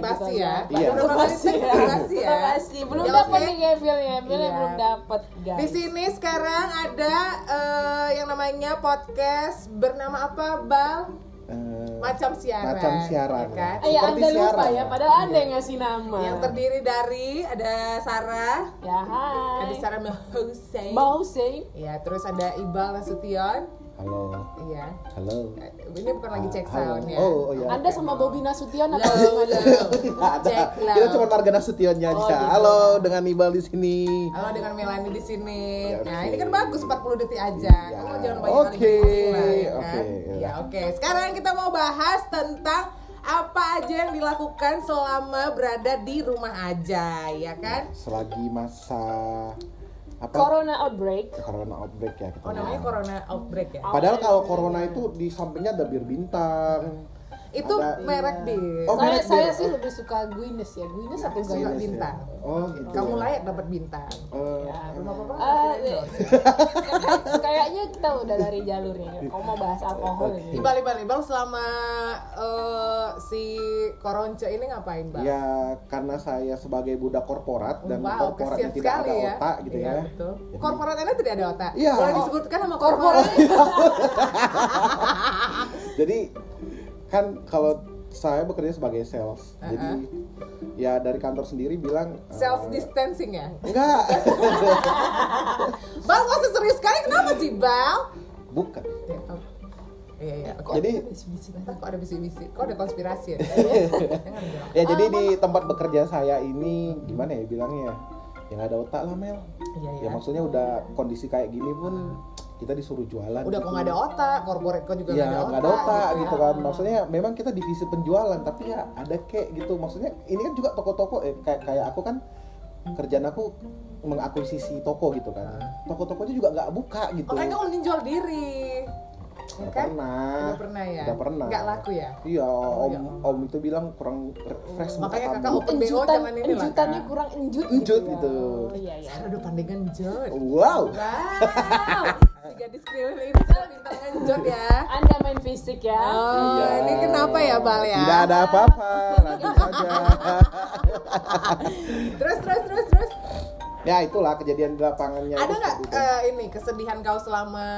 basi ya. Iya. Kali Basi ya. basi ya. Belum Ya, dapat nih Iya. belum dapat, guys. Di sini sekarang ada eh, yang namanya podcast bernama apa, Bal? Eh, Macam siaran. Macam siaran. ya kan? Eh, ya Anda lupa siaran, ya, ya. padahal Anda yang ngasih nama. Yang terdiri dari ada Sarah, Ya, hai. ada Sarah Hussein. Mbak Hussein. Ya, terus ada Iqbal Nasution. Halo. Iya. Halo. Eh, Ini bukan lagi cek Halo. sound ya. Oh, oh ya. Anda sama Bobby Nasution apa low. Tidak ada. Kita cuma Marga Nasutionnya Oh, aja. gitu. Halo, dengan Ibal di sini. Halo dengan Melani di sini. Ya, Nah, ini kan bagus 40 detik aja. Ya, Kamu jangan banyak kali oke, ya oke, Ya, ya. oke. Sekarang kita mau bahas tentang apa aja yang dilakukan selama berada di rumah aja, ya kan? Selagi masa apa? Corona outbreak. Corona outbreak ya. kita Oh, namanya corona outbreak ya. Padahal kalau corona itu di sampingnya ada bir bintang. Itu Ada- merek bir. Oh, saya merek saya bir. sih lebih suka Guinness ya. Guinness atau Suka Guinness? bintang. Oh, gitu. Kamu ya. layak dapat bintang. Eh, Ya. Ah, kita iya. Kayak- Kayaknya kita udah dari jalurnya. Kau mau bahas alkohol ini? Ibal, Ibal, Ibal selama eh, si Koronce ini ngapain, Bang? Ya karena saya sebagai budak korporat dan wow, korporat kasihan yang tidak sekali ada ya. otak gitu Iya, ya. betul. Jadi- Korporat Anda tidak ada otak. Iya. Oh. disebutkan sama Korporat. korporat. Jadi kan kalau saya bekerja sebagai sales, Uh-uh. jadi ya dari kantor sendiri bilang eh, Self distancing ya. Enggak, Bal, kok serius sekali kenapa sih, Bal? bukan. Ya, oh. Iya, iya. Kok Jadi ada Kok ada bisi-bisi? Kok ada konspirasi ya? Jangan bilang. ya jadi di tempat bekerja saya ini gimana ya bilangnya? Ya nggak ada otak lah Mel. Iya, Ya iya. maksudnya udah kondisi kayak gini pun kita disuruh jualan. Udah kok gitu. nggak ada otak, korporat kok juga ya nggak ada nggak ada otak ya. gitu kan maksudnya memang kita divisi penjualan tapi ya ada kek gitu maksudnya ini kan juga toko-toko eh, kayak kayak aku kan kerjaan aku mengakuisisi toko gitu kan toko-tokonya juga nggak buka gitu Makanya kamu mending jual diri. Ya Udah kan? pernah Udah pernah ya? udah pernah Nggak laku ya? iya om iya. om itu bilang kurang fresh Makanya kamu. kakak open BO zaman ini lah. enjutannya kurang enjut. Enjut ya. gitu. Oh, iya iya. Sarah udah pandai ngenjot. wow Wow. Si gadis kriwil ini pintar ngenjot ya. Anda main fisik ya. Oh, Iya. ini kenapa ya Bal ya? tidak ada apa-apa lanjut saja terus terus terus. Ya itulah kejadian di lapangannya Ada nggak eh, ini kesedihan kau selama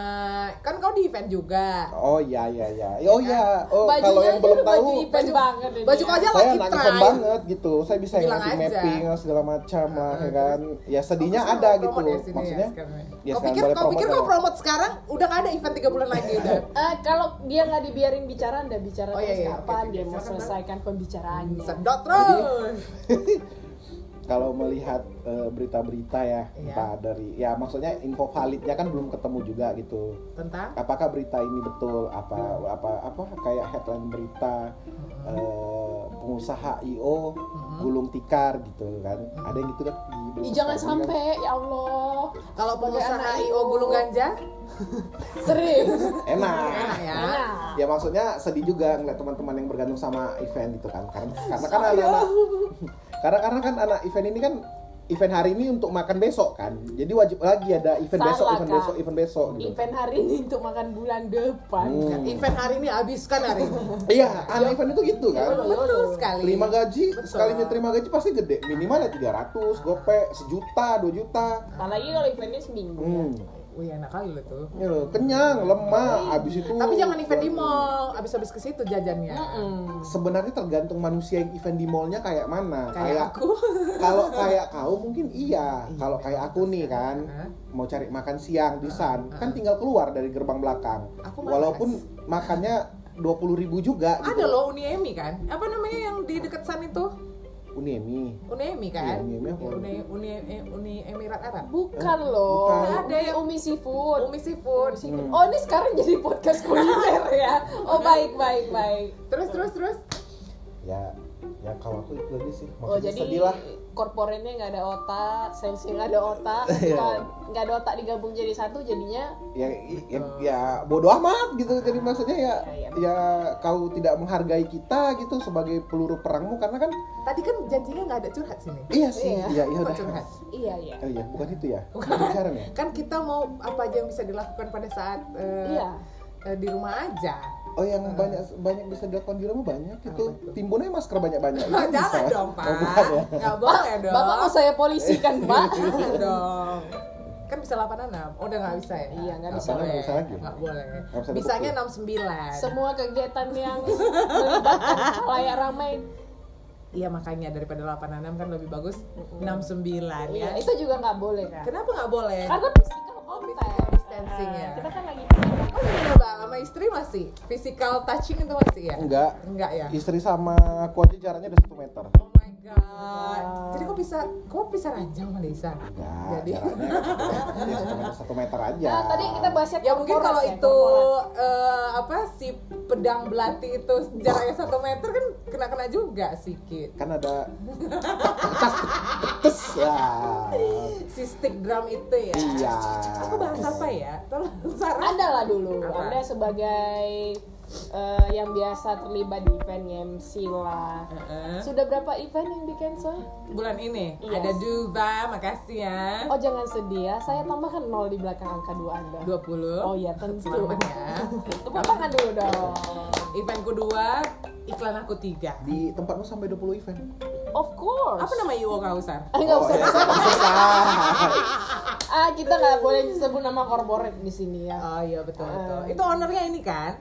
kan kau di event juga. Oh iya iya iya. Oh iya. Oh Bajunya kalau yang belum tahu baju event banget ini Baju ya. kau aja saya lagi try. banget gitu. Saya bisa Bilang ngerti aja. mapping segala macam lah ya kan. Ya sedihnya Kau ada gitu. ya sini ya Maksudnya ya? ya kau pikir kau pikir promote kau ya. promote sekarang udah nggak ada event tiga bulan lagi udah. Eh, kalau dia nggak dibiarin bicara, anda bicara Oh, terus iya, iya, kapan dia mau selesaikan pembicaraannya. Sedot terus. Kalau melihat eh, berita-berita ya, Iya. entah dari ya maksudnya info validnya kan belum ketemu juga gitu. Tentang Apakah berita ini betul? Apa apa apa kayak headline berita eh, pengusaha IO gulung tikar gitu kan. Ada yang gitu kan di Ih, jangan kan. sampai ya Allah. kalau pengusaha anak IO gulung ganja, Sering. Enak. enak ya. Enak. ya maksudnya sedih juga ngeliat teman-teman yang bergantung sama event gitu kan karena karena kan anak-anak karena karena kan anak event ini kan event hari ini untuk makan besok kan jadi wajib lagi ada event Salah, besok event Kak. besok event besok gitu Event hari ini untuk makan bulan depan. Hmm. Event hari ini habiskan hari ini. iya anak event itu gitu kan Betul sekali. terima gaji Betul. sekalinya terima gaji pasti gede minimal ya 300 gope sejuta dua juta Apalagi kalau eventnya seminggu. hmm. Wih enak kali lo tuh. Ya kenyang lemah abis itu Tapi jangan event di mall, habis-habis ke situ jajannya. Mm. sebenarnya tergantung manusia yang event di mallnya kayak mana Kayak aku. kalau kayak kau mungkin iya kalau kayak aku nih kan Hah? mau cari makan siang di San kan tinggal keluar dari gerbang belakang Aku malas. walaupun makannya dua puluh ribu juga gitu. Ada loh Uniemi kan? Apa namanya yang di dekat San itu? Uniemi Uniemi kan? Iya, Uniemi apa? Uni, Uni, eh, Uni Emirat Arab. Bukan loh. Bukan. Ada Umi Seafood. Umi Seafood. Hmm. Oh ini sekarang jadi podcast kuliner ya. Oh baik baik baik. Terus terus terus. ya ya kalau aku itu aja sih Oh maksudnya jadi sedih lah korporatnya nggak ada otak, salesnya nggak ada otak, Iya. nggak ada otak digabung jadi satu jadinya ya, ya, ya bodoh amat gitu jadi maksudnya ya iya. ya kau tidak menghargai kita gitu sebagai peluru perangmu karena kan Tadi kan janjinya nggak ada curhat sini. iya sih Iya. iya iya udah curhat? iya iya. oh iya bukan itu ya bicara ya Kan kita mau apa aja yang bisa dilakukan pada saat eh, Iya. eh, di rumah aja. Oh yang banyak banyak bisa dilakukan di rumah banyak itu itu? timbunnya masker banyak banyak. Nah, jangan dong pak, Oh, bukan ya? boleh dong. Bapak mau saya polisi kan, Pak? Jangan dong. Kan bisa 86, oh udah nggak bisa ya? Iya, nggak bisa. Nggak bisa lagi? Nggak boleh. Nggak bisa Bisanya dipukul. 69. Semua kegiatan yang layak ramai. Iya makanya daripada 86 kan lebih bagus 69 Iya, ya. itu juga nggak boleh kan? Kenapa nggak boleh? Karena physical contact. distancing ya. Kita kan lagi Oh bang, sama istri masih? Physical touching itu masih ya? Enggak. Enggak ya? Istri sama aku aja jaraknya udah satu meter. Oh my god. Jadi kok bisa, kok bisa ranjang sama Desa? Enggak, Jadi jaraknya ya satu meter, satu meter aja. Nah, tadi kita bahasnya ya mungkin kalau ya, itu korporat. eh, apa si pedang belati itu jaraknya satu meter kan kena kena juga sikit. kan ada tes ya. Si stick drum itu ya. Iya. Aku bahas apa ya? Tolong Sarah. Anda lah dulu. Apa? Anda sebagai eh, yang biasa terlibat di event MC lah. Heeh. Sudah berapa event yang di cancel? Bulan ini Iya. ada Duba, makasih ya. Oh jangan sedih ya, saya tambahkan nol di belakang angka dua Anda. 20. Oh iya tentu. Selamat ya. Tepuk tangan dulu dong. Event kedua, iklan aku tiga. Di tempatmu sampai 20 event. Of course. Apa nama IO kau Sar? Ah, nggak usah. ya. Ah kita nggak boleh sebut nama korporat di sini ya. Oh iya betul betul. Ah. Itu ownernya ini kan?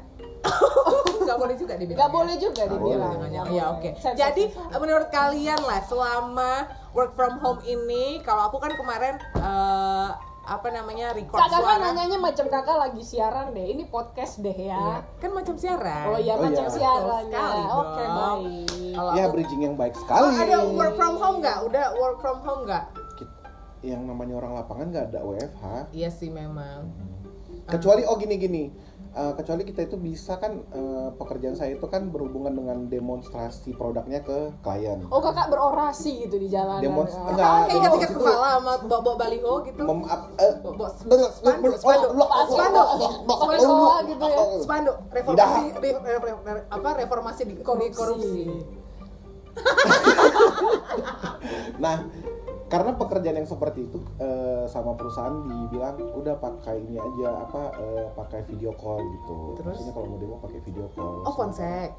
Gak boleh juga dibilang. Nggak ya? boleh juga Nggak dibilang. Ya boleh. oke. Jadi menurut kalian lah selama work from home ini, kalau aku kan kemarin eh, apa namanya record Kakak kan suara. nanyanya macam kakak lagi siaran deh. Ini podcast deh Iya, ya. kan macam siaran. Oh iya Oh, macam iya. siaran Betul sekali ya. Oke baik. Kalau Ya bridging yang baik Oh, sekali. ada work from home nggak? Udah work from home nggak? Yang namanya orang lapangan nggak ada WFH. Iya sih memang. Kecuali oh gini Eh, kecuali kita itu bisa kan eh, pekerjaan saya itu kan berhubungan dengan demonstrasi produknya ke klien. Oh kakak berorasi gitu di jalanan. Demons- ya. enggak. Oh, kayak itu- kepala sama bawa baliho gitu. Mem, spanduk, spanduk, gitu ya. Spanduk reformasi re- re- re- re- apa reformasi di korupsi. Nah, karena pekerjaan yang seperti itu eh, sama perusahaan dibilang udah pakai ini aja apa eh, pakai video call gitu. Terus? Maksudnya kalau mau demo pakai video call. Oh, konsek.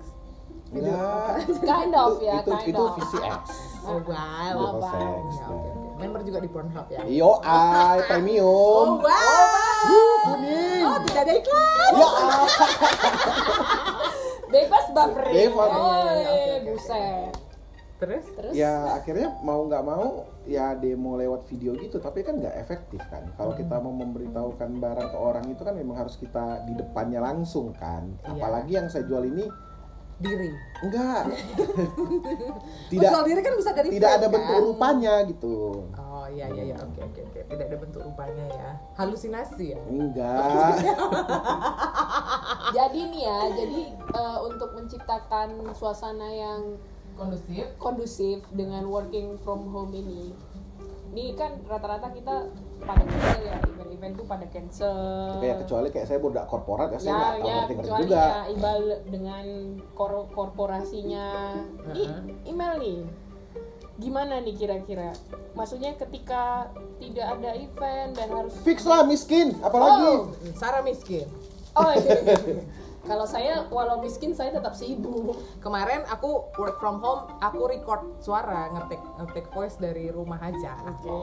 Video Enggak. Kind of ya, itu, kind itu of. VCX. Oh, wow. Video Wow, call bang. sex. Ya, oke. Member juga di Pornhub ya. Yo, ai premium. Oh, wow. Oh, tidak ada iklan. Ya, Bebas buffering. Bebas. Oh, oke, oke, buset. Terus? Terus? ya akhirnya mau nggak mau ya demo lewat video gitu tapi kan nggak efektif kan kalau Hmm. kita mau memberitahukan barang ke orang itu kan memang harus kita di depannya langsung kan Iya. apalagi yang saya jual ini Diri. enggak Tidak. tidak diri kan bisa dari tidak ada bentuk kan? rupanya gitu Oh iya iya iya oke oke oke tidak ada bentuk rupanya ya halusinasi ya enggak Jadi nih ya, jadi eh, untuk menciptakan suasana yang kondusif kondusif dengan working from home ini. Ini kan rata-rata kita pada cancel ya, event-event tuh pada cancel. kayak kecuali kayak saya budak korporat ya saya ya, nggak tahu ya, ngerti ngerti kecuali juga ya ibal dengan kor- korporasinya. Ih, Uh-huh. email nih. Gimana nih kira-kira? Maksudnya ketika tidak ada event dan harus fix lah miskin apalagi Oh, Sarah miskin Oh iya. Kalau saya walau miskin saya tetap sibuk. kemarin aku work from home aku record suara ngetik ngetik voice dari rumah aja Oke.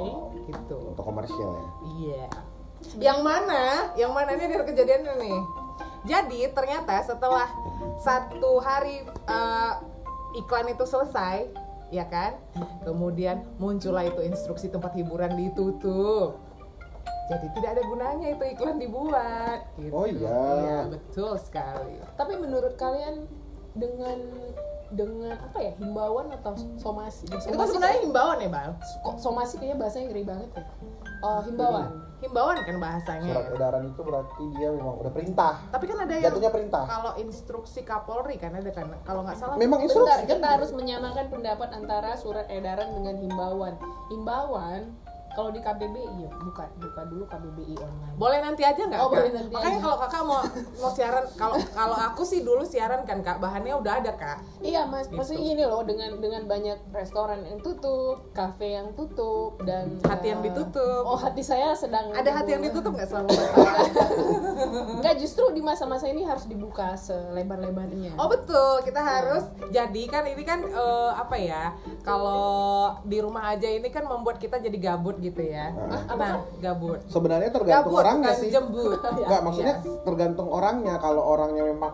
gitu untuk komersial ya Iya. Yang mana? Yang mana ini ada kejadiannya nih. Jadi ternyata setelah satu hari eh, iklan itu selesai, ya kan? Kemudian muncullah itu instruksi tempat hiburan ditutup. Jadi tidak ada gunanya itu iklan dibuat. Gitu. Oh iya. Iya betul sekali. Tapi menurut kalian dengan dengan apa ya himbauan atau somasi? Itu kan Somasi sebenarnya himbauan ya bang. kok somasi kayaknya bahasanya ngeri banget ya. Oh himbauan. Himbauan kan bahasanya. surat edaran itu berarti dia memang udah perintah Tapi kan ada yang jatuhnya perintah kalau instruksi Kapolri kan ada kan kalau nggak salah memang Bentar, instruksi kita kan harus menyamakan pendapat antara surat edaran dengan himbauan. Himbauan Kalau di KBBI, buka buka dulu KBBI online. Boleh nanti aja nggak Oh, boleh nanti Makanya kalau kakak mau mau siaran, kalau kalau aku sih dulu siaran kan kak, bahannya udah ada kak. Iya mas, Gitu. maksudnya gini loh dengan dengan banyak restoran yang tutup, kafe yang tutup dan Hati yang eh, ditutup. Oh hati saya sedang Ada hati yang ditutup nggak selama masa? Enggak justru di masa-masa ini harus dibuka selebar-lebarnya. Oh betul, kita harus jadi kan ini kan eh, apa ya? Kalau di rumah aja ini kan membuat kita jadi gabut gitu ya. Nah, gabut. sebenarnya tergantung Gabut orangnya bukan sih jembut. Enggak, maksudnya tergantung orangnya. Kalau orangnya memang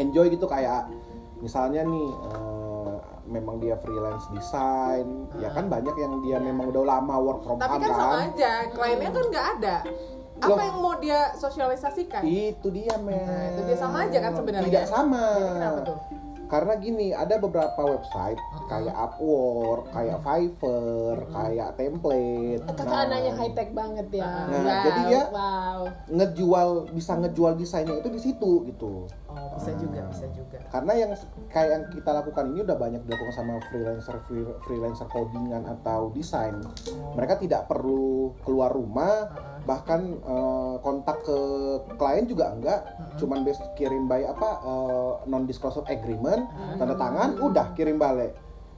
enjoy gitu kayak misalnya nih eh, memang dia freelance desain, ya kan banyak yang dia memang udah lama work from Tapi home kan sama kan. aja, kliennya kan nggak ada. Apa Loh. yang mau dia sosialisasikan? Itu dia, men. Nah, itu dia sama aja kan sebenarnya. Tidak sama. Jadi kenapa tuh? Karena gini, ada beberapa website kayak Upwork, kayak Fiverr, kayak template. Kakak Nah, anaknya high tech banget ya. Nah, wow, jadi dia- wow. ngejual bisa ngejual desainnya itu di situ gitu. Oh, bisa juga, bisa juga. Karena yang kayak yang kita lakukan ini udah banyak dilakukan sama freelancer free- freelancer codingan atau desain. Mereka tidak perlu keluar rumah, bahkan eh, kontak ke klien juga enggak, cuman bes kirim by apa non disclosure agreement, tanda tangan, udah kirim balik.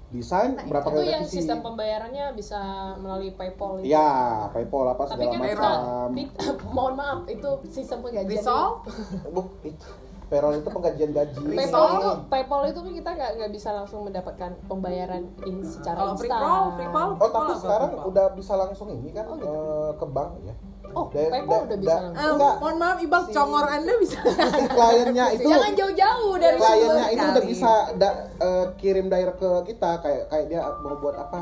Desain berapa Itu kali yang revisi? sistem pembayarannya bisa melalui PayPal itu. Ya, PayPal apa Tapi segala kan Payroll. macam. kita, mohon maaf itu sistem penggajian. Buk, itu payroll itu penggajian gaji. PayPal itu PayPal itu kan kita nggak nggak bisa langsung mendapatkan pembayaran in secara free instan. call, free call, Oh tapi sekarang Bapak? udah bisa langsung ini kan Oh, gitu. eh, ke bank ya. Oh, Da- PayPal da- udah bisa da- langsung. Eh, Enggak. mohon maaf, Ibang Si- congor Anda bisa. Si kliennya itu Jangan jauh-jauh dari kliennya itu udah bisa da- eh, kirim direct ke kita kayak kayak dia mau buat apa?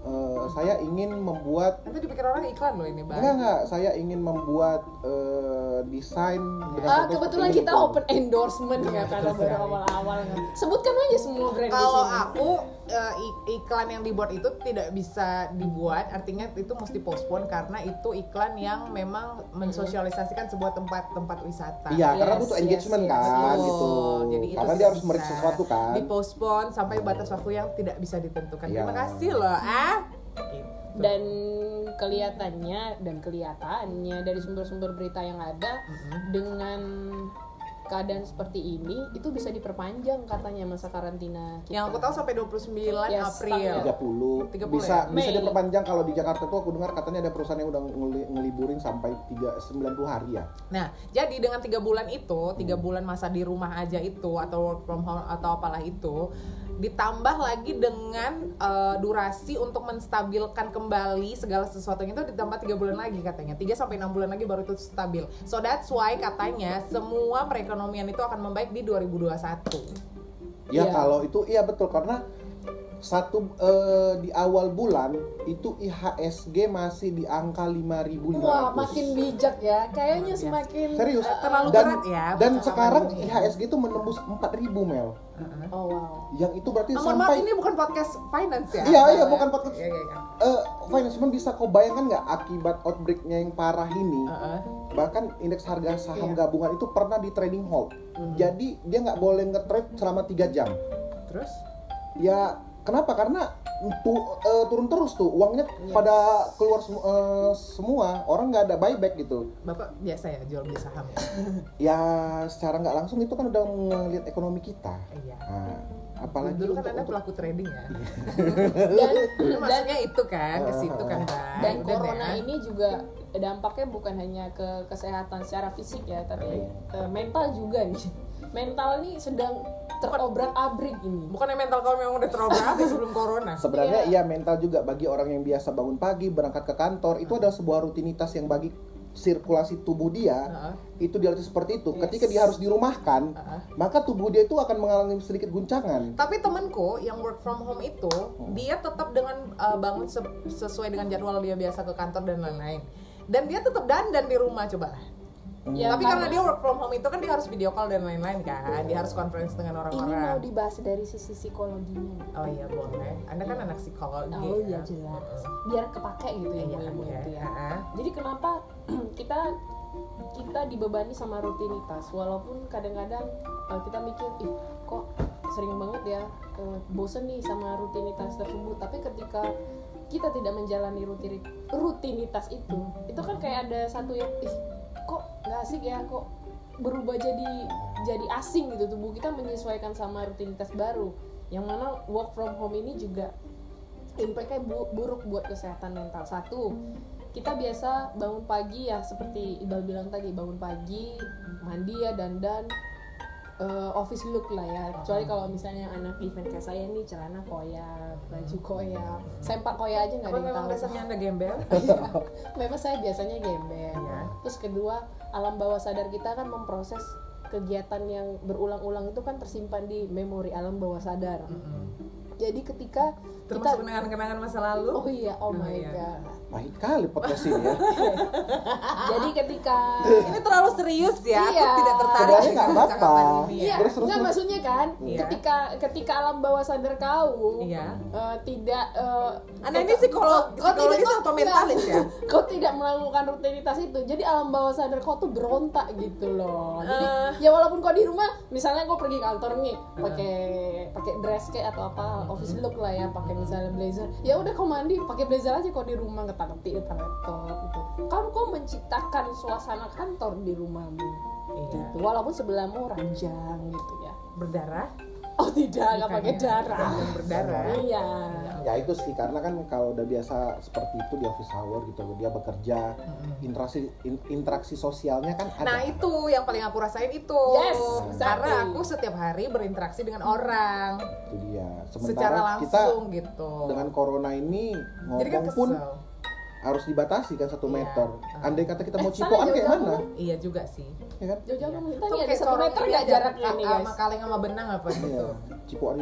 Eh, saya ingin membuat Nanti dipikir orang iklan loh ini, Bang. enggak enggak saya ingin membuat eh, desain dengan Ah, kebetulan kita ini. open endorsement ya karena baru awal-awal kan. Sebutkan aja semua brand Kalau aku ik- iklan yang dibuat itu tidak bisa dibuat, artinya itu mesti postpone karena itu iklan yang memang mensosialisasikan sebuah tempat-tempat wisata. Iya, karena Yes, butuh yes, engagement yes. kan Betul. gitu. Jadi itu karena dia harus merik bisa sesuatu kan. Dipospon sampai batas waktu yang tidak bisa ditentukan. Iya. Terima kasih loh, ah. Dan kelihatannya dan kelihatannya dari sumber-sumber berita yang ada dengan keadaan seperti ini itu bisa diperpanjang katanya masa karantina kita. Yang aku tahu sampai 29 Yes, April. 30, 30 bisa ya? bisa Mei. diperpanjang kalau di Jakarta tuh aku dengar katanya ada perusahaan yang udah ngeli- ngeliburin sampai 3 90 hari ya. Nah, jadi dengan tiga bulan itu, tiga bulan masa di rumah aja itu atau work from home atau apalah itu, ditambah lagi dengan eh, durasi untuk menstabilkan kembali segala sesuatunya itu ditambah tiga bulan lagi katanya, 3 sampai enam bulan lagi baru itu stabil. So that's why katanya semua perekonomian itu akan membaik di 2021. Ya Iya. kalau itu iya betul karena satu eh, di awal bulan itu IHSG masih di angka 5.500. Wah, makin bijak ya. Kayaknya Biasa. semakin Serius. eh, Terlalu dan berat ya dan sekarang ini. IHSG itu menembus 4.000 Mel. Oh wow. Yang itu berarti Nah, mohon maaf sampai ini bukan podcast finance ya? Iya, iya, bukan podcast. Iya, iya, iya. eh finance cuman bisa kau bayangkan nggak akibat outbreaknya yang parah ini Heeh. bahkan indeks harga saham Iya. gabungan itu pernah di trading hold jadi dia nggak boleh nge-trade selama tiga jam Terus? ya kenapa karena tu- eh, turun terus tuh uangnya Iya. pada keluar semu- eh, semua orang nggak ada buyback gitu Bapak biasa ya jual beli saham ya? ya secara nggak langsung itu kan udah ngelihat ekonomi kita Iya. nah, apalagi Dulu kan untuk- Anda pelaku trading ya. Dan Itu maksudnya itu kan, ke situ kan, Bang. dan Udah corona ini juga dampaknya bukan hanya ke kesehatan secara fisik ya, tapi eh, mental juga nih. Mental nih sedang terobrak-abrik ini. Bukannya mental kamu memang udah terobrak habis sebelum corona? Sebenarnya Iya. iya mental juga bagi orang yang biasa bangun pagi berangkat ke kantor itu adalah sebuah rutinitas yang bagi sirkulasi tubuh dia Heeh. itu dilatih seperti itu. Yes. Ketika dia harus dirumahkan, Heeh. maka tubuh dia itu akan mengalami sedikit guncangan. Tapi temenku yang work from home itu, dia tetap dengan uh, bangun se- sesuai dengan jadwal dia biasa ke kantor dan lain-lain. Dan dia tetap dandan di rumah coba. Ya, Tapi karena dia work from home itu kan dia harus video call dan lain-lain kan. Dia harus conference dengan ini mau orang-orang. dibahas dari sisi psikologinya. Oh iya boleh. Anda kan anak psikologi. Oh iya jelas. Biar kepake gitu ya Iya, ilmu iya. itu ya. Heeh. Jadi kenapa kita kita dibebani sama rutinitas walaupun kadang-kadang eh, kita mikir ih kok sering banget ya eh, bosen nih sama rutinitas tersebut tapi ketika kita tidak menjalani rutin- rutinitas itu itu kan kayak ada satu yang ih kok nggak asik ya kok berubah jadi jadi asing gitu. Tubuh kita menyesuaikan sama rutinitas baru. Yang mana work from home ini juga impactnya bu- buruk buat kesehatan mental. Satu kita biasa bangun pagi ya seperti Ibal bilang tadi bangun pagi mandi ya dandan eh, office look lah ya. Kecuali kalau misalnya anak event kayak saya nih celana koyak baju koyak sempak koyak aja nggak ada yang memang tahu. dasarnya anda gembel? memang saya biasanya gembel. Iya. terus kedua alam bawah sadar kita kan memproses kegiatan yang berulang-ulang itu kan tersimpan di memori alam bawah sadar. Jadi ketika Termasuk kenangan-kenangan masa lalu. oh iya oh Nah, my iya. god pahit kali podcast ini ya jadi ketika Ini terlalu serius ya. Aku Iya. tidak tertarik dengan percakapan ini ya. Iya, Terus, terus, nggak maksudnya kan, Iya. ketika ketika alam bawah sadar kau Iya. eh, tidak eh, Anda ini psikolog, kau- kau psikologis tidak- atau mentalis ya? kau tidak melakukan rutinitas itu, jadi alam bawah sadar kau tuh berontak gitu loh. Jadi Eh. ya walaupun kau di rumah, misalnya kau pergi kantor nih, pakai pakai dress kayak atau apa office look lah ya, pakai misalnya blazer, ya udah kau mandi pakai blazer aja kau di rumah ngetak ngetik depan laptop gitu. Kan kau menciptakan suasana kantor di rumahmu. Iya. Gitu. Walaupun sebelahmu ranjang gitu ya. Berdarah? Oh tidak, nggak pakai ya? darah. Berdarah. Iya. ya itu sih karena kan kalau udah biasa seperti itu di office hour gitu dia bekerja interaksi in- interaksi sosialnya kan ada Nah itu yang paling aku rasain itu. Yes, Karena aku setiap hari berinteraksi dengan orang itu dia secara sementara kita langsung gitu. dengan corona ini Jadi kan ngomong pun. Harus dibatasi kan satu Iya. meter andai kata kita mau Eh, cipokan kayak mana Iya juga sih. ya kan Jauh-jauh kamu tadi ada kayak satu meter ini nggak ada jaraknya nih sama guys? kaleng sama benang apa iya gitu. cipokan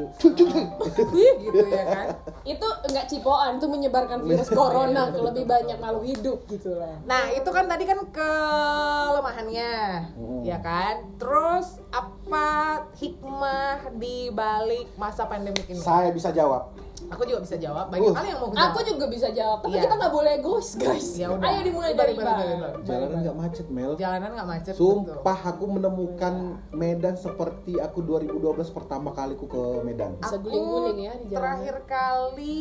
Wih gitu ya kan. Itu nggak cipoan, itu menyebarkan virus corona ke lebih banyak makhluk hidup gitu lah. Nah itu kan tadi kan kelemahannya, Hmm. ya kan. Terus apa hikmah di balik masa pandemik ini? saya bisa jawab Aku juga bisa jawab. Banyak Uh. kali yang mau aku Aku jawab. juga bisa jawab, tapi Iya. kita nggak boleh egois guys. Ya udah. Ayo dimulai dari Ibal. jalanan nggak macet Mel Jalanan nggak macet. Sumpah aku menemukan Medan seperti aku 2012 pertama kaliku ke Medan. Bisa Aku guling-guling ya di jalanan. Terakhir kali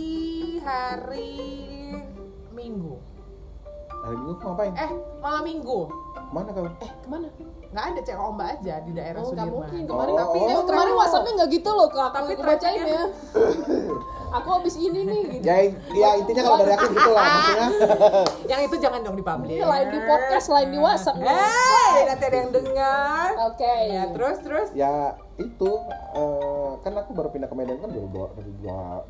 hari Minggu. Hari Minggu kamu ngapain? Eh malam Minggu. Mana kau? Eh ke mana? Nggak ada cek ombak aja di daerah Oh nggak Sudirman. mungkin kemarin. Oh, tapi oh, eh, oh, kemarin oh. WhatsAppnya nggak gitu loh kak. Tapi Tapi aku bacain trafficnya- ya. aku habis ini nih. Gitu. Ya, ya intinya kalau dari aku gitu lah maksudnya. Yang itu jangan dong dipublish. Lain di podcast, lain di WhatsApp. Eh, nanti ada yang dengar. Oke. Ya, terus terus. Ya itu eh, kan aku baru pindah ke Medan kan 2012.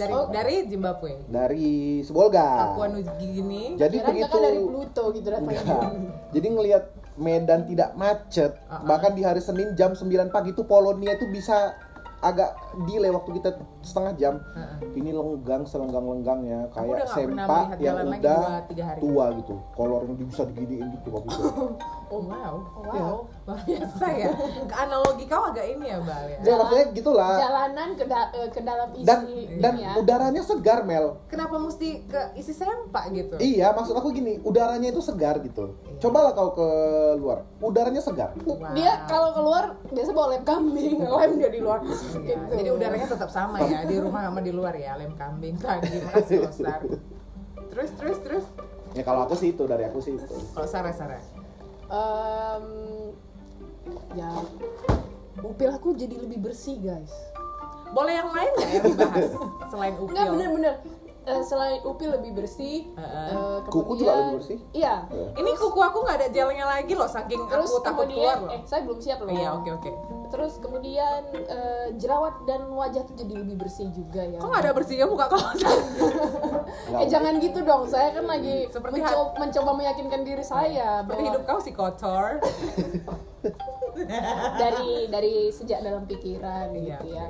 Dari Oh. dari Zimbabwe. dari Sebolga. Papua New Guinea. Jadi Kirain begitu kakak dari Pluto gitu. Enggak. Jadi ngelihat Medan tidak macet, Uh-uh. bahkan di hari Senin jam 9 pagi itu Polonia itu bisa agak delay waktu kita setengah jam. Uh-uh. Ini lenggang selenggang-lenggangnya kayak sempak yang udah tua gitu. Kolor yang bisa diginiin gitu kok gitu. Oh wow. Oh, wow. Luar biasa ya. Ke analogi kau agak ini ya, Bal ya. Ya maksudnya gitulah. Jalanan ke, da- eh, ke dalam isi Dan ini dan ya. udaranya segar Mel. Kenapa mesti ke isi sempak gitu? Iya, maksud aku gini, udaranya itu segar gitu. Cobalah kau ke luar, udaranya segar. Wow. Dia kalau keluar biasa bawa lem kambing, lem dia di luar. Iya, gitu. Jadi udaranya tetap sama ya di rumah sama di luar ya lem kambing tadi. Makasih. Terus terus terus. Ya kalau aku sih itu dari aku sih itu. Kalau Sarah Sarah. Em, ya upil aku jadi lebih bersih guys. Boleh yang lain nggak yang dibahas selain upil? Enggak bener-bener Eh, selain upil lebih bersih. Heeh. eh, Kuku juga lebih bersih? Iya. Ini kuku aku nggak ada gelnya lagi loh, saking Terus aku takut keluar loh. eh saya belum siap loh. Iya oke oke. Terus kemudian eh, jerawat dan wajah tuh jadi lebih bersih juga ya. Kok nggak ada bersihnya muka kau? Eh jangan gitu dong, saya kan lagi Seperti mencoba, mencoba meyakinkan diri saya Seperti bahwa hidup kau si kotor. dari dari sejak dalam pikiran Iya, gitu ya.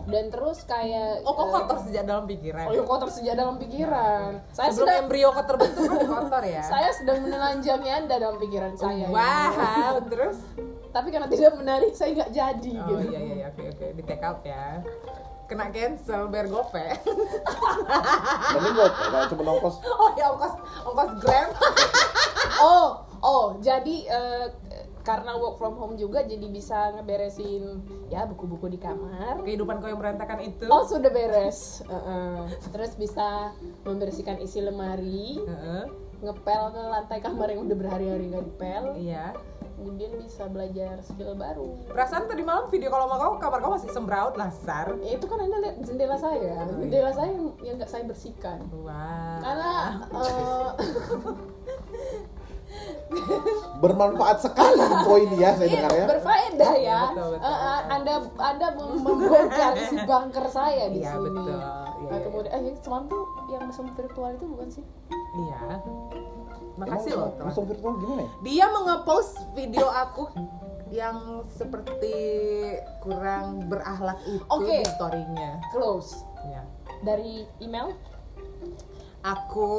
Dan terus kayak Oh kok eh, kotor sejak dalam pikiran? Oh ya kotor sejak dalam pikiran. Saya Sebelum sedang embrio terbentuk kan kotor ya? saya sedang menelanjangi Anda dalam pikiran saya. ya. Wow, terus? Tapi karena tidak menarik saya nggak jadi Oh gitu. iya iya iya, oke oke di take out ya. Kena cancel biar gope. Mending gue kalau cuma nongkos oh ya ongkos ongkos gram. Oh, oh, jadi eh, karena work from home juga jadi bisa ngeberesin ya buku-buku di kamar. Kehidupan kau yang berantakan itu. Oh sudah beres. Heeh. terus bisa membersihkan isi lemari Heeh. ngepel ke lantai kamar yang udah berhari-hari nggak dipel. Iya. Kemudian bisa belajar skill baru. Perasaan tadi malam video kalau mau kau kamar kau masih sembraut lasar. Ya itu kan anda lihat jendela saya. Jendela saya yang nggak saya bersihkan. Wah. Karena eh, bermanfaat sekali info ini ya saya dengar ya. berfaedah ya. Betul, betul, Eh, eh, anda anda mem- membongkar isi bunker saya di Iya, sini. betul. Iya, Nah, iya. kemudian eh semalam tuh yang mesum virtual itu bukan sih? Iya. Makasih Emang loh langsung virtual gimana ya? Dia mengepost video aku yang seperti kurang berakhlak itu Oke. di storynya. Close. Ya. dari email? Aku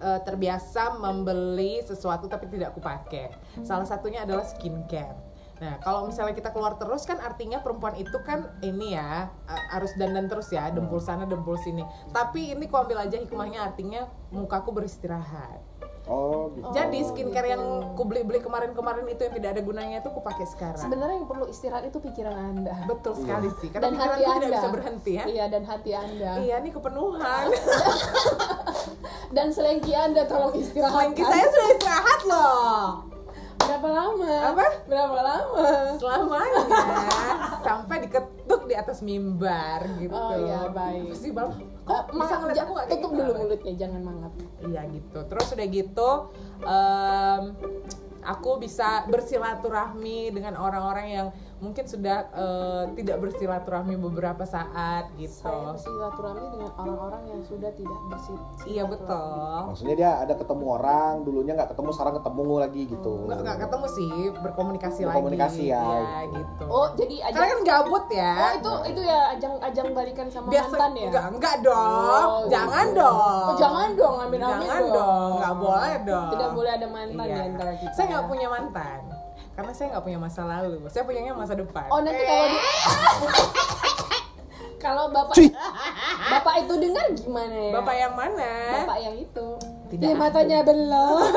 eh, terbiasa membeli sesuatu tapi tidak aku pakai salah satunya adalah skincare Nah, kalau misalnya kita keluar terus kan artinya perempuan itu kan ini ya eh, harus dandan terus ya, dempul sana dempul sini. Tapi ini ku ambil aja hikmahnya artinya mukaku beristirahat. oh gitu Jadi skincare yang ku beli-beli kemarin-kemarin itu yang tidak ada gunanya itu ku pakai sekarang. sebenarnya yang perlu istirahat itu pikiran anda Betul sekali sih. Karena dan pikiran hati itu anda tidak bisa berhenti ya. iya dan hati anda Iya, ini kepenuhan. dan selengki anda tolong istirahat Selengki saya sudah istirahat loh. berapa lama Apa? berapa lama Selamanya sampai diketuk di atas mimbar gitu. Oh, iya, baik. Pasti. Eh, Kok bisa ngeliat aku gak tutup dulu mulutnya jangan mangap Iya gitu. Terus udah gitu em, aku bisa bersilaturahmi dengan orang-orang yang mungkin sudah eh, tidak bersilaturahmi beberapa saat gitu. saya bersilaturahmi dengan orang-orang yang sudah tidak bersih Iya betul. maksudnya dia ada ketemu orang dulunya nggak ketemu sekarang ketemu lagi gitu Nggak, nggak ketemu sih, berkomunikasi, Berkomunikasi lagi. ya. Iya, gitu. oh jadi Karena ajang kan gabut ya. oh itu itu ya ajang ajang balikan sama Biasa mantan ya enggak, enggak dong. Oh, jangan gitu. dong. Oh, jangan dong amin amin Jangan dong, nggak boleh dong. tidak boleh ada mantan Iya. di antara kita Saya nggak punya mantan. Karena saya nggak punya masa lalu. Saya punyanya masa depan. oh nanti kalau di kalau bapak Cuy. bapak itu dengar gimana ya Bapak yang mana? bapak yang itu Tidak Ih, matanya belok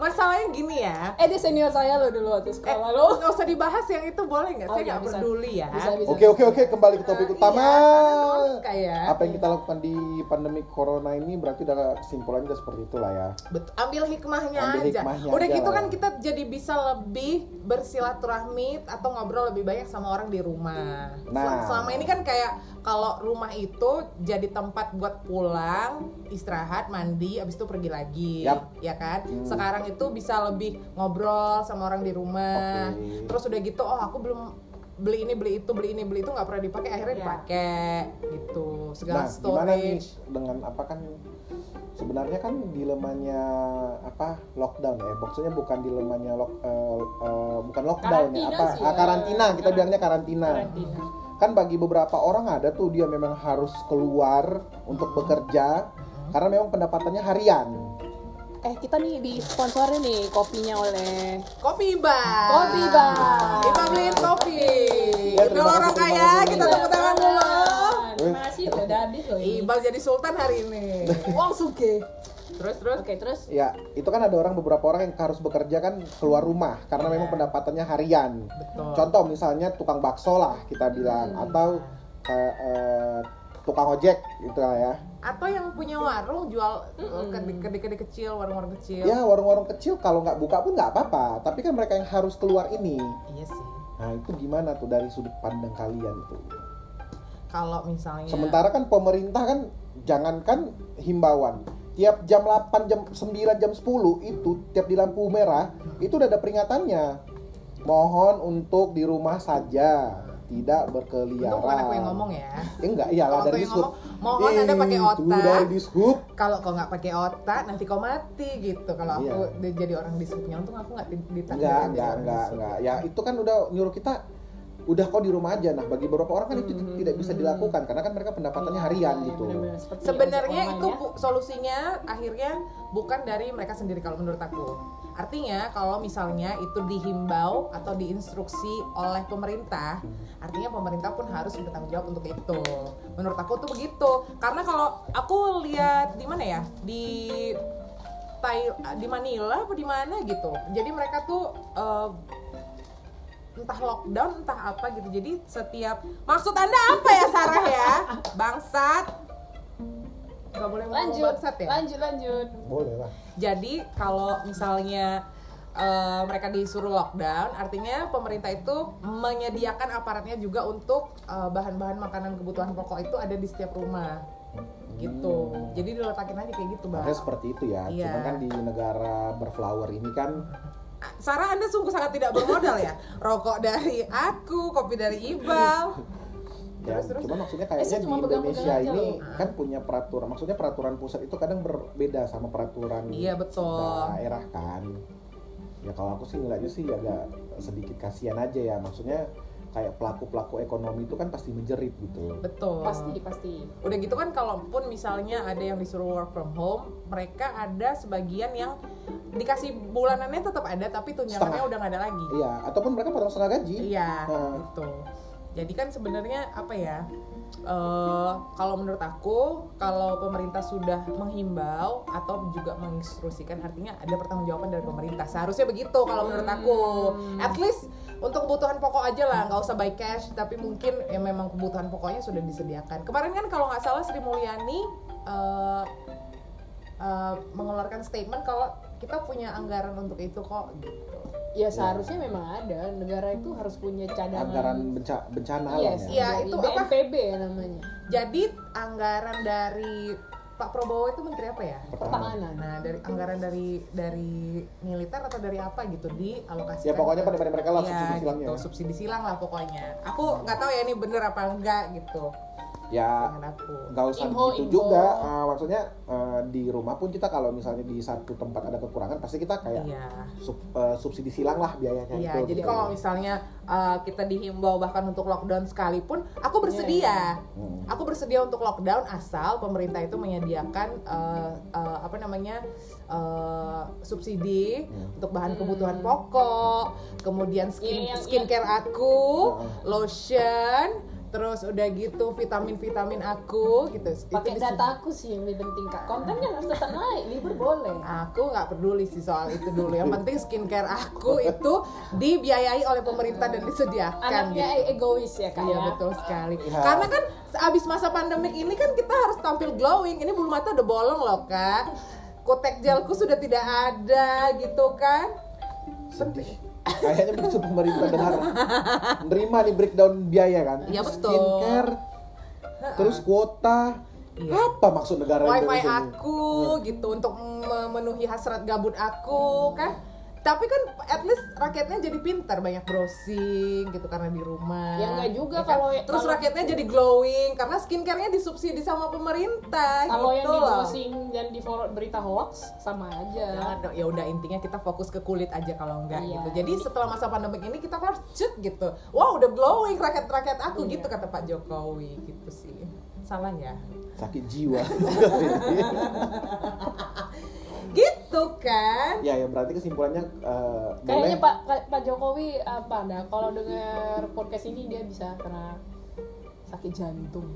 Masalahnya gini ya. eh dia senior saya loh dulu waktu Eh, sekolah lo nggak usah dibahas yang itu boleh nggak? Oh, saya iya, nggak peduli ya. bisa bisa Oke oke oke kembali ke topik Iya, utama. harus kayak Apa yang kita lakukan di pandemi corona ini berarti udah kesimpulannya seperti itulah ya. Bet- ambil hikmahnya Ambil aja. hikmahnya Udah aja gitu lah. kan kita jadi bisa lebih bersilaturahmi atau ngobrol lebih banyak sama orang di rumah. Nah. Sel- Selama ini kan kayak kalau rumah itu jadi tempat buat pulang, istirahat, mandi, abis itu pergi lagi, Yap. ya kan? Hmm. Sekarang itu bisa lebih ngobrol sama orang di rumah. Oke. Terus udah gitu, oh aku belum beli ini beli itu beli ini beli itu nggak pernah dipakai akhirnya Iya. dipakai gitu segala Nah, gimana nih storage dengan apa kan sebenarnya kan dilemanya apa lockdown ya maksudnya bukan dilemanya lock eh, eh, bukan lockdown ya Karantina apa sih Ah, ya. karantina kita Karan- bilangnya karantina. karantina kan bagi beberapa orang ada tuh dia memang harus keluar untuk bekerja karena memang pendapatannya harian eh kita nih di sponsorin nih kopinya oleh Kopi Bar. Kopi Bar. Kita beliin kopi. Ya, terima Kalau orang terima kaya kita tepuk tangan dulu. terima kasih loh udah habis loh Ibal jadi sultan hari ini. uang suge Terus terus. oke terus ya itu kan ada orang beberapa orang yang harus bekerja kan keluar rumah karena memang pendapatannya harian Betul. contoh misalnya tukang bakso lah kita bilang atau kayak eh, tukang ojek gitu lah ya Atau yang punya warung jual kedi-kedi kecil, warung-warung kecil. ya warung-warung kecil kalau nggak buka pun nggak apa-apa tapi kan mereka yang harus keluar ini Iya sih. nah itu gimana tuh dari sudut pandang kalian tuh Kalau misalnya sementara kan pemerintah kan jangankan himbauan tiap jam 8 jam 9 jam 10 itu tiap di lampu merah itu udah ada peringatannya mohon untuk di rumah saja tidak berkeliaran Untung bukan aku yang ngomong ya. Eh, enggak iyalah dari aku dishub mohon Anda pakai Itu otak. dari dishub Kalau kau nggak pakai otak, nanti kau mati gitu. Kalau aku Iya. di- jadi orang di subnya, untung aku nggak di- ditakdirkan enggak enggak enggak enggak ya itu kan udah nyuruh kita udah kok di rumah aja nah bagi beberapa orang kan itu tidak bisa dilakukan karena kan mereka pendapatannya harian Iya, gitu bener-bener seperti Sebenarnya itu ya. bu- solusinya akhirnya bukan dari mereka sendiri kalau menurut aku. Artinya kalau misalnya itu dihimbau atau diinstruksi oleh pemerintah, artinya pemerintah pun harus bertanggung jawab untuk itu. Menurut aku tuh begitu. Karena kalau aku lihat di mana ya? Di Tai di Manila apa di mana gitu. Jadi mereka tuh eh, entah lockdown entah apa gitu. Jadi setiap maksud anda apa ya Sarah ya? Bangsat. Gak boleh lanjut bangsat ya? lanjut lanjut boleh lah Jadi kalau misalnya eh, mereka disuruh lockdown, artinya pemerintah itu menyediakan aparatnya juga untuk eh, bahan-bahan makanan kebutuhan pokok itu ada di setiap rumah, gitu. Hmm. Jadi diletakin aja kayak gitu, bang. Makanya seperti itu ya. Iya. Cuman kan di negara berflower ini kan Sarah, anda sungguh sangat tidak bermodal ya. Rokok dari aku, kopi dari Ibal. ya, Terus, terus? cuman maksudnya Eh, kayaknya di cuma pegang-pegang Indonesia ini loh. kan punya peraturan. Maksudnya peraturan pusat itu kadang berbeda sama peraturan Iya, betul. daerah kan. Ya kalau aku sih ngeliatnya sih agak sedikit kasihan aja ya. Maksudnya kayak pelaku-pelaku ekonomi itu kan pasti menjerit gitu. Betul. pasti pasti Udah gitu kan kalaupun misalnya ada yang disuruh work from home, mereka ada sebagian yang dikasih bulanannya tetap ada tapi tunjangannya Setengah. udah nggak ada lagi. Iya, ataupun mereka potong setengah gaji. Iya, Nah. gitu. Jadi kan sebenarnya apa ya? eh, kalau menurut aku, kalau pemerintah sudah menghimbau atau juga menginstruksikan, artinya ada pertanggungjawaban dari pemerintah. Seharusnya begitu kalau menurut aku. At least untuk kebutuhan pokok aja lah, nggak usah by cash, tapi mungkin ya memang kebutuhan pokoknya sudah disediakan. Kemarin kan kalau nggak salah Sri Mulyani eh, eh, mengeluarkan statement kalau kita punya anggaran untuk itu kok gitu. ya seharusnya memang ada negara itu harus punya cadangan Anggaran benca- bencana alam yes, ya. Iya, dari itu apa? BNPB ya namanya Jadi anggaran dari Pak Prabowo itu menteri apa ya? pertahanan Nah, dari anggaran dari dari militer atau dari apa gitu dialokasikan. Ya pokoknya pada mereka lah Iya, subsidi silangnya. gitu, subsidi silang lah pokoknya. Aku nggak tahu ya ini bener apa enggak gitu. Ya aku. nggak usah Info, gitu info. juga Ah, maksudnya eh, di rumah pun kita kalau misalnya di satu tempat ada kekurangan pasti kita kayak Iya. sub- eh, subsidi silang lah biayanya Iya, itu jadi gitu. kalau misalnya uh, kita dihimbau bahkan untuk lockdown sekalipun, aku bersedia. Hmm. Aku bersedia untuk lockdown asal pemerintah itu menyediakan uh, uh, apa namanya uh, subsidi Hmm. untuk bahan kebutuhan pokok, kemudian skin Iya, yang- skincare aku, Heeh. lotion, terus udah gitu vitamin-vitamin aku gitu. Itu pakai data aku sih yang lebih penting kak kontennya harus tetap naik libur boleh Aku nggak peduli sih soal itu dulu. Yang penting skincare aku itu dibiayai oleh pemerintah dan disediakan. anaknya gitu. egois ya kak Iya ya betul sekali. Ya. Karena kan abis masa pandemik ini kan kita harus tampil glowing. Ini bulu mata udah bolong loh kak. Kotek gelku sudah tidak ada gitu kan. sedih kayaknya begitu pemerintah dengar menerima nih breakdown biaya kan Iya, betul. skincare terus kuota Iya. apa maksud negara Wifi Indonesia ini? aku gitu untuk memenuhi hasrat gabut aku kan. Tapi kan at least rakyatnya jadi pintar banyak browsing gitu karena di rumah. Ya enggak juga kan? kalau- terus kalau- rakyatnya jadi glowing karena skincare-nya disubsidi sama pemerintah kalau yang gitu di loh. browsing dan di forward berita hoax sama aja Jangan dong, ya udah intinya kita fokus ke kulit aja kalau enggak Iya. gitu. Jadi setelah masa pandemik ini kita harus cut gitu. Wah udah glowing rakyat-rakyat aku Iya. gitu kata Pak Jokowi gitu sih. Salah ya? sakit jiwa Gitu kan? ya ya berarti kesimpulannya eh, Kayaknya boleh Pak Pak- Jokowi apa nah kalau dengar podcast ini dia bisa kena sakit jantung.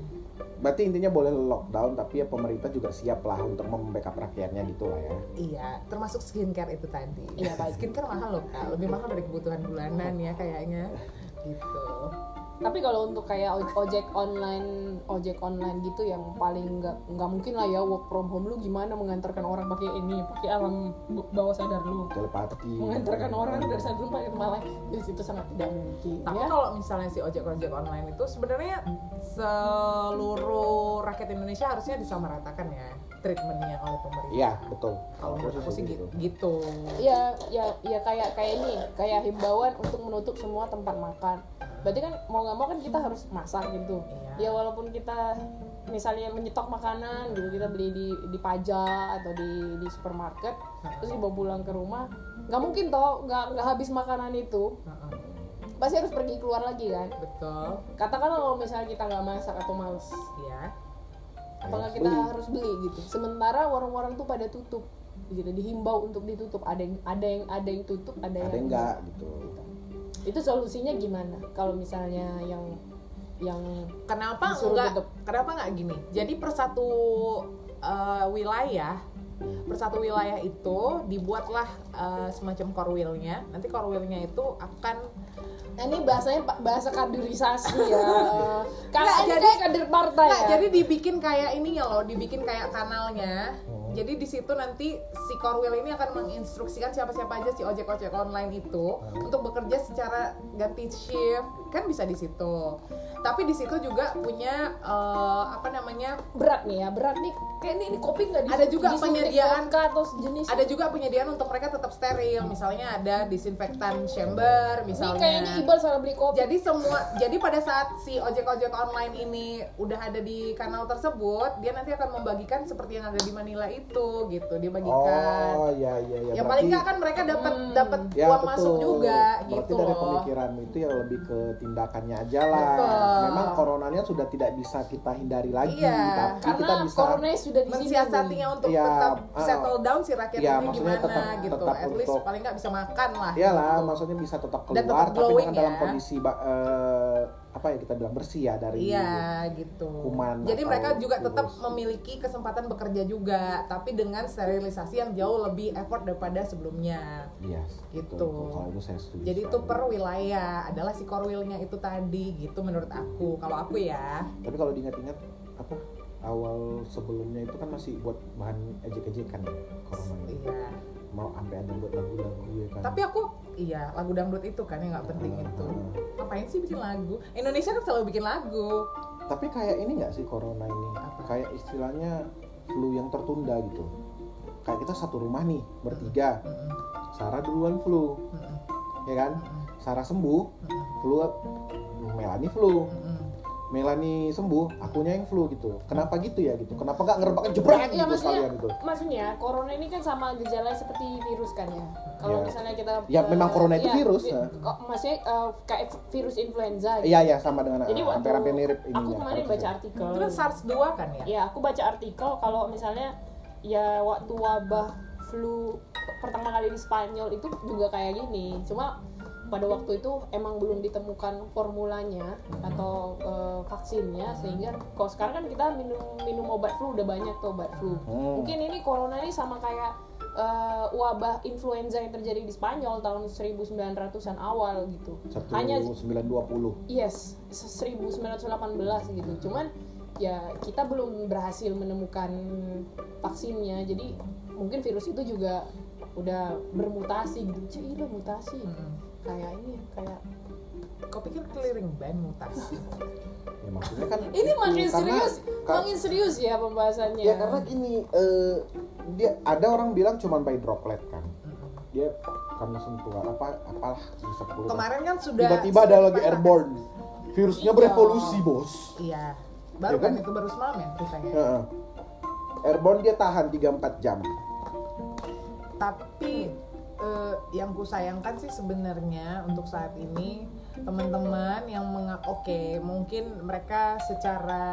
berarti intinya boleh lockdown tapi ya pemerintah juga siap lah untuk membackup rakyatnya gitu lah ya Iya, termasuk skincare itu tadi. Iya, skincare mahal loh kak, lebih mahal dari kebutuhan bulanan ya kayaknya. Gitu. Tapi kalau untuk kayak oj- ojek online, ojek online gitu yang paling nggak nggak mungkin lah ya work from home lu gimana mengantarkan orang pakai ini, pakai alam bawah sadar lu. telepati Mengantarkan orang dari satu tempat ke tempat lain di situ sangat tidak mungkin Tapi ya. kalau misalnya si ojek-ojek online itu sebenarnya seluruh rakyat Indonesia harusnya disamaratakan ya treatmentnya oleh pemerintah. iya betul Kalau menurut aku sih gitu. gitu. ya ya ya kayak kayak ini kayak himbauan untuk menutup semua tempat makan berarti kan mau nggak mau kan kita harus masak gitu Iya. ya walaupun kita misalnya menyetok makanan gitu kita beli di di pajak atau di di supermarket terus dibawa pulang ke rumah nggak mungkin toh nggak nggak habis makanan itu Heeh. pasti harus pergi keluar lagi kan Betul. katakanlah kalau misalnya kita nggak masak atau males Ya. apakah kita beli. harus beli gitu sementara warung-warung tuh pada tutup gitu dihimbau untuk ditutup ada yang ada yang ada yang tutup ada, ada yang yang enggak gitu itu solusinya gimana kalau misalnya yang yang Kenapa enggak? tutup. Kenapa enggak gini? Jadi per satu uh, wilayah per satu wilayah itu dibuatlah eh, semacam core wheel-nya nanti core wheel-nya itu akan Nah, ini bahasanya bahasa kaderisasi ya. Nggak, Kalau ini jadi- kayak kader partai Nggak, ya. jadi dibikin kayak ininya loh, dibikin kayak kanalnya. Oh. Jadi di situ nanti si Corwell ini akan menginstruksikan siapa-siapa aja si ojek-ojek online itu untuk bekerja secara ganti shift, kan bisa di situ. Tapi di situ juga punya eh, apa namanya? berat nih ya, berat nih. Kayak ini, ini kopi nggak di- Ada juga penyediaan- atau sejenis. Ada juga penyediaan untuk mereka tetap steril, misalnya ada disinfektan chamber, Ini misalnya. kayaknya Iqbal salah beli kopi. Jadi semua, jadi pada saat si ojek-ojek online ini udah ada di kanal tersebut, dia nanti akan membagikan seperti yang ada di Manila itu, gitu. Dia bagikan. Oh iya iya iya. yang paling nggak kan mereka dapat Hmm. dapat ya, uang betul. masuk juga, Berarti gitu dari loh. pemikiran itu ya lebih ke tindakannya aja lah. Betul. Memang coronanya sudah tidak bisa kita hindari lagi, Iya, tapi Karena kita bisa coronanya sudah di. Mensiasatinya untuk Iya, tetap ah. settle down si rakyat Iya, ini maksudnya gimana, tetap- gitu. tetap At least untuk- paling nggak bisa makan lah. Iyalah, gitu. maksudnya bisa tetap Dan keluar, tetap tapi dengan dalam ya. kondisi ba- eh, apa ya kita bilang bersih ya dari Iya gitu. kuman Jadi mereka juga tetap virus. memiliki kesempatan bekerja juga, tapi dengan sterilisasi yang jauh lebih effort daripada sebelumnya. Iya, Gitu. betul, betul. Kalau itu saya setuju. Jadi itu per wilayah adalah si core wheel-nya itu tadi gitu menurut aku. Kalau aku ya. Tapi kalau diingat-ingat apa awal sebelumnya itu kan masih buat bahan ejek-ejekan ya, corona. Iya. Mau sampai ada buat lagu-lagu ya kan. Tapi aku iya lagu dangdut itu kan yang nggak penting Ah, itu. Ngapain sih bikin lagu? Indonesia kan selalu bikin lagu. Tapi kayak ini nggak sih corona ini? Apa? Kayak istilahnya flu yang tertunda gitu. Kayak kita satu rumah nih bertiga. Sarah duluan flu, ya kan? Sarah sembuh, flu Melani flu. Melani sembuh, akunya yang flu gitu. Kenapa gitu ya gitu? Kenapa nggak ngerebakin jebrak Iya gitu maksudnya, sekalian gitu? maksudnya corona ini kan sama gejala seperti virus kan ya. Kalau Ya. misalnya kita Ya, eh, memang corona itu iya, virus, vi- ya. kok maksudnya eh, kayak virus influenza. gitu. Iya ya sama dengan Jadi waktu hampir-hampir mirip ininya. aku kemarin baca karakternya. artikel. Itu kan SARS 2 kan ya? Ya aku baca artikel kalau misalnya ya waktu wabah flu pertama kali di Spanyol itu juga kayak gini. Cuma pada waktu itu emang belum ditemukan formulanya atau eh, vaksinnya sehingga kalau sekarang kan kita minum minum obat flu udah banyak tuh obat flu. Hmm. Mungkin ini corona ini sama kayak eh, wabah influenza yang terjadi di Spanyol tahun 1900-an awal gitu. Hanya 1920. Yes, 1918 gitu. Cuman ya kita belum berhasil menemukan vaksinnya. Jadi mungkin virus itu juga udah bermutasi gitu. Cih, mutasi. Mm-mm. Kayak ini kayak Kau pikir clearing band mutasi? Ya maksudnya kan ini itu, makin karena- serius, ka- makin serius ya pembahasannya. Ya karena gini, eh, dia ada orang bilang cuman by droplet kan. Dia karena sentuhan apa apalah keluar. Kemarin kan sudah Tiba-tiba ada lagi airborne. Virusnya Iya. berevolusi, Bos. Iya. Baru Ya kan kan? itu baru semalam ya ceritanya. Heeh. Airborne dia tahan 3-4 jam. Tapi eh, yang ku sayangkan sih sebenarnya untuk saat ini teman-teman yang menga oke mungkin mereka secara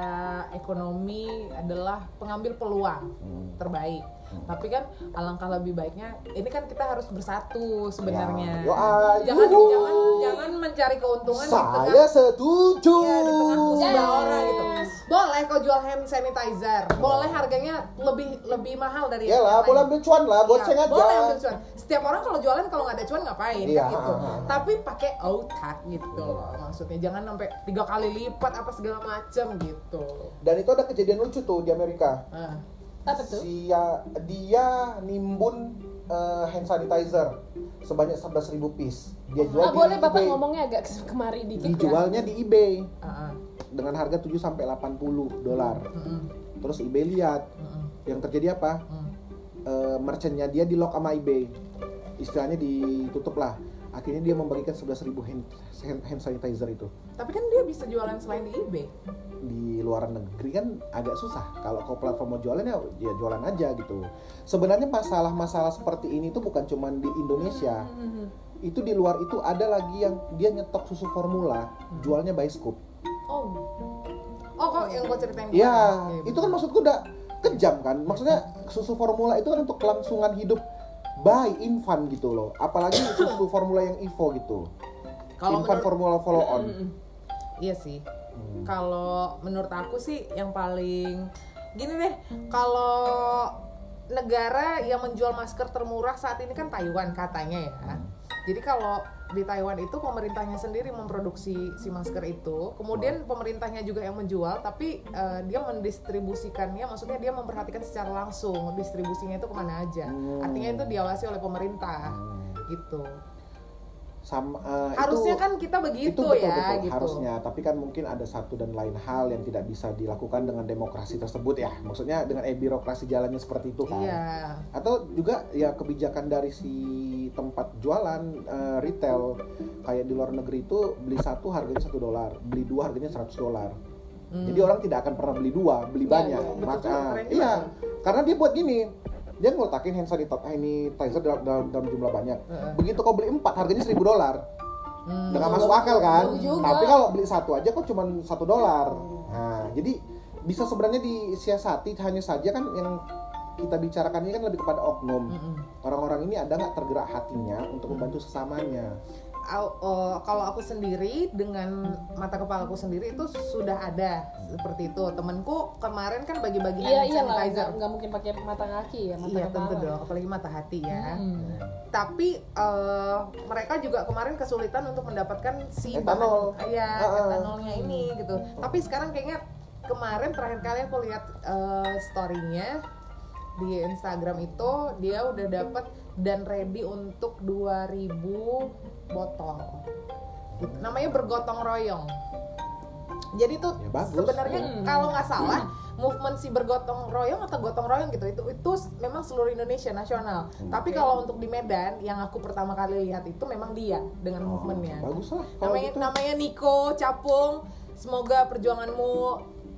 ekonomi adalah pengambil peluang Hmm. terbaik. Tapi kan alangkah lebih baiknya ini kan kita harus bersatu sebenarnya. Ya, ayo. jangan jangan jangan mencari keuntungan di tengah Saya setuju. Iya di tengah musibah Yes. orang gitu. Boleh kau jual hand sanitizer, boleh harganya lebih lebih mahal dari Ya lah, boleh ambil cuan lah, Iya, goceng aja. Boleh ambil cuan. Setiap orang kalau jualan kalau nggak ada cuan ngapain Iya, kan gitu. ah, ah. Tapi pakai otak gitu loh. Maksudnya jangan sampai tiga kali lipat apa segala macem gitu. Dan itu ada kejadian lucu tuh di Amerika. Nah, apa tuh? Dia dia nimbun eh, hand sanitizer sebanyak 11.000 piece. Dia jual Ah, di boleh Bapak eBay. ngomongnya agak kemari dikit ya. Dijualnya di eBay ah, ah. dengan harga 7 sampai 80 dolar. Mm-mm, Terus eBay lihat mm-mm, yang terjadi apa? mm. Eh, merchantnya dia di lock sama eBay. Istilahnya ditutup lah. Akhirnya dia membagikan 11.000 hand, hand, hand sanitizer itu. Tapi kan dia bisa jualan selain di eBay. di luar negeri kan agak susah. Kalau kau platform mau jualan ya, ya jualan aja gitu. Sebenarnya masalah-masalah seperti ini tuh bukan cuma di Indonesia. Mhm. Itu di luar itu ada lagi yang dia nyetok susu formula, jualnya by scoop. Oh, Oh kok yang gue ceritain? Iya, Iya, itu kan maksudku udah kejam kan. Maksudnya susu formula itu kan untuk kelangsungan hidup bayi infant gitu loh. Apalagi susu formula yang Evo gitu. Kalau infant menurut- formula follow on. Iya sih. Hmm. Kalau menurut aku sih yang paling gini deh, kalau negara yang menjual masker termurah saat ini kan Taiwan katanya ya. Jadi kalau di Taiwan itu pemerintahnya sendiri memproduksi si masker itu, kemudian pemerintahnya juga yang menjual, tapi eh, dia mendistribusikannya, maksudnya dia memperhatikan secara langsung distribusinya itu ke mana aja. Hmm. Artinya itu diawasi oleh pemerintah, gitu. Sama eh, Harusnya itu- kan kita begitu itu betul, ya, betul, gitu. harusnya. Tapi kan mungkin ada satu dan lain hal yang tidak bisa dilakukan dengan demokrasi tersebut ya. Maksudnya dengan eh, birokrasi jalannya seperti itu kan. Iya. atau juga ya kebijakan dari si tempat jualan eh, retail kayak di luar negeri itu beli satu harganya satu dolar beli dua harganya 100 dolar. Hmm. jadi orang tidak akan pernah beli dua beli Iya, banyak. betul maka iya karena dia buat gini dia ngeletakin hand sanitizer sanitizer dalam, dalam, dalam jumlah banyak. Begitu kau beli empat harganya 1000 dolar. Hmm. dengan masuk akal kan? Tapi kalau beli satu aja kok cuma satu dolar. Nah jadi bisa sebenarnya disiasati hanya saja kan yang kita bicarakan ini kan lebih kepada oknum. Orang-orang ini ada nggak tergerak hatinya untuk membantu sesamanya Oh, kalau aku sendiri dengan mata kepala aku sendiri itu sudah ada seperti itu temenku kemarin kan bagi-bagi Iya hand iya sanitizer nggak mungkin pakai mata kaki ya, mata iya kepala. tentu dong apalagi mata hati ya Hmm. tapi eh, mereka juga kemarin kesulitan untuk mendapatkan si Etanol. bahan- iya Ah, ah. etanolnya ini gitu tapi sekarang kayaknya kemarin terakhir kali aku lihat eh, storynya di Instagram itu dia udah dapat dan ready untuk 2000 botol. Gitu. namanya bergotong royong. Jadi tuh Ya, sebenarnya Hmm. kalau nggak salah movement si bergotong royong atau gotong royong gitu itu itu memang seluruh Indonesia nasional. Tapi kalau untuk di Medan yang aku pertama kali lihat itu memang dia dengan Oh, movementnya. bagus lah namanya gitu. namanya Niko Capung. Semoga perjuanganmu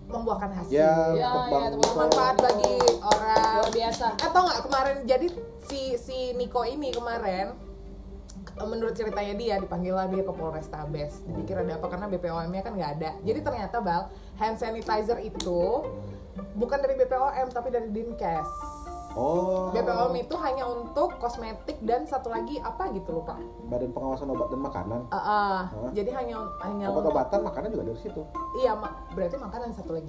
membuahkan hasil. Ya, Ya, kebang- ya, teman-teman. bermanfaat bagi orang. Luar biasa. atau nggak kemarin jadi si si Niko ini kemarin eh, menurut ceritanya dia dipanggil lah dia ke Polrestabes dipikir ada apa karena BPOM-nya kan nggak ada. Jadi ternyata bal hand sanitizer itu bukan dari BPOM tapi dari Dinkes oh BPOM itu hanya untuk kosmetik dan satu lagi apa gitu lupa badan pengawasan obat dan makanan Ah, ah. Hah? jadi hanya hanya untuk- obat-obatan makanan juga dari situ Iya, ma- berarti makanan satu lagi.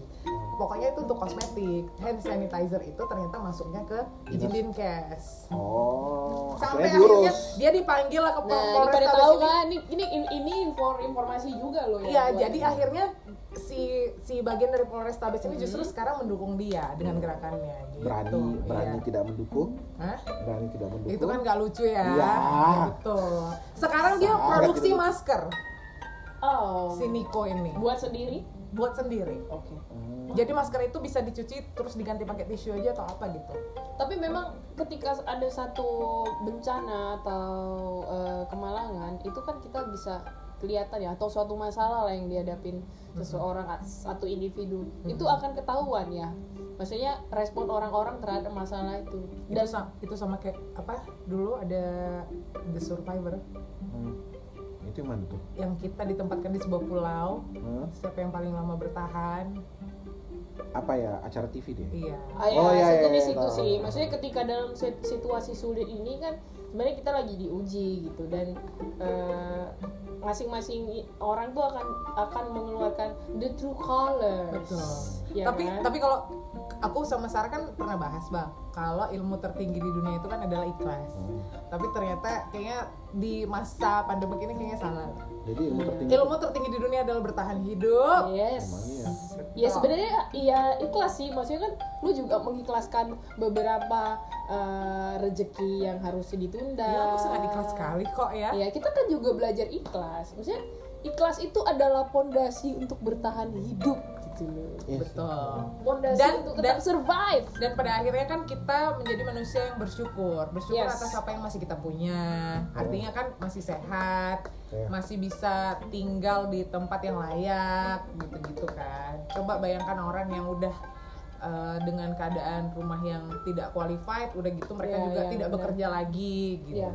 Pokoknya itu untuk kosmetik. Hand sanitizer itu ternyata masuknya ke izin Dinkes. oh Sampai akhirnya diurus akhirnya dia dipanggil lah ke Nah, pada tahu ini. kan, ini ini ini, ini info informasi juga loh ya. Iya, jadi akhirnya si si bagian dari Polrestabes ini justru sekarang mendukung dia dengan gerakannya gitu. berani berani Iya. tidak mendukung Hah? berani tidak mendukung Itu kan gak lucu ya. Iya. Betul. Sekarang dia Sangat produksi masker Oh. si Niko ini Buat sendiri? buat sendiri. Oke. Hmm. Jadi masker itu bisa dicuci terus diganti pakai tisu aja atau apa gitu. Tapi memang ketika ada satu bencana atau eh, kemalangan, itu kan kita bisa kelihatan ya atau suatu masalah lah yang dihadapin seseorang satu individu. Itu akan ketahuan ya. Maksudnya respon orang-orang terhadap masalah itu. Itu dan sama, itu sama kayak apa dulu ada The Survivor. Hmm. itu yang mana tuh? Yang kita ditempatkan di sebuah pulau. Hmm? siapa yang paling lama bertahan. Apa ya acara TV dia? Iya. Ah, ya, Oh, iya, iya, sejenis iya, itu tahu. sih. Maksudnya ketika dalam sit- situasi sulit ini kan sebenarnya kita lagi diuji gitu. Dan eh, masing-masing orang tuh akan akan mengeluarkan the true colors. betul Ya tapi kan? tapi kalau aku sama Sarah kan pernah bahas bang kalau ilmu tertinggi di dunia itu kan adalah ikhlas Hmm. tapi ternyata kayaknya di masa pandemi ini kayaknya salah jadi ilmu tertinggi ilmu tertinggi di dunia adalah bertahan hidup yes. Emang iya. Ya sebenarnya ya ikhlas sih. Maksudnya kan lu juga mengikhlaskan beberapa eh, rezeki yang harus ditunda. ya aku sangat ikhlas sekali kok ya Ya kita kan juga belajar ikhlas. Maksudnya ikhlas itu adalah pondasi untuk bertahan hidup gitu loh. Yes. betul Pondasi Dan- untuk dan- survive. dan pada akhirnya kan kita menjadi manusia yang bersyukur bersyukur Yes. atas apa yang masih kita punya artinya kan masih sehat Iya. masih bisa tinggal di tempat yang layak gitu-gitu kan coba bayangkan orang yang udah uh, dengan keadaan rumah yang tidak qualified udah gitu mereka Iya, juga iya, tidak benar. bekerja lagi gitu Iya.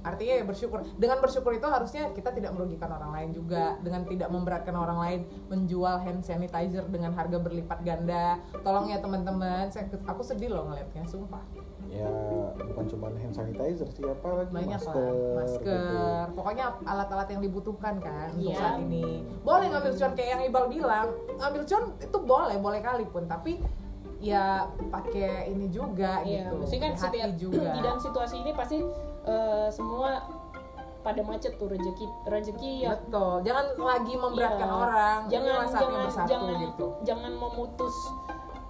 Artinya ya bersyukur. Dengan bersyukur itu harusnya kita tidak merugikan orang lain juga. Dengan tidak memberatkan orang lain menjual hand sanitizer dengan harga berlipat ganda. Tolong ya teman-teman. Saya aku sedih loh ngeliatnya sumpah. Ya bukan cuma hand sanitizer sih apa lagi? Banyak masker, lah. Masker gitu. pokoknya alat-alat yang dibutuhkan kan untuk Iya. saat ini. Boleh ngambil cuan kayak yang Ibal bilang. Ngambil cuan itu boleh boleh kali pun. Tapi ya pakai ini juga Iya, gitu. mesti kan pakai setiap hati juga. di dalam situasi ini pasti eh, semua pada macet tuh rezeki rezeki ya Betul. Jangan lagi memberatkan Iya. orang. Jangan jangan bersatu jangan gitu. jangan memutus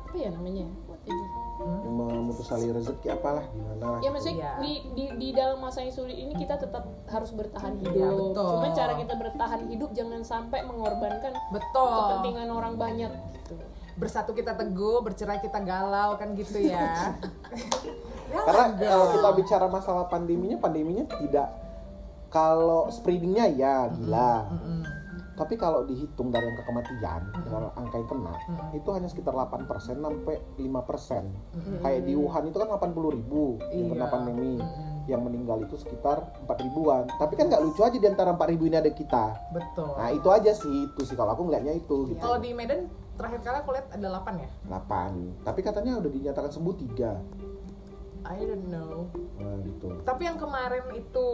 apa ya namanya? What is it? memutus tali rezeki apalah gimana lah Ya maksudnya Iya. di, di di dalam masa yang sulit ini kita tetap harus bertahan hidup. Iya, betul. Cuma cara kita bertahan hidup jangan sampai mengorbankan Betul. kepentingan orang banyak gitu. Bersatu kita teguh, bercerai kita galau kan gitu ya. Jangan karena kalau kita bicara masalah pandeminya pandeminya tidak kalau spreadingnya ya gila Mm-mm. tapi kalau dihitung dari angka kematian dengan angka yang kena Mm-mm. itu hanya sekitar 8% sampai 5% Mm-mm. kayak di Wuhan itu kan 80 ribu yang kena Iya. pandemi Mm-mm. yang meninggal itu sekitar 4 ribuan tapi kan nggak lucu aja di antara 4 ribu ini ada kita Betul. nah itu aja sih itu sih kalau aku ngeliatnya itu gitu Kalau di Medan terakhir kali aku lihat ada 8 ya. 8 tapi katanya udah dinyatakan sembuh 3 I don't know. nah gitu Tapi yang kemarin itu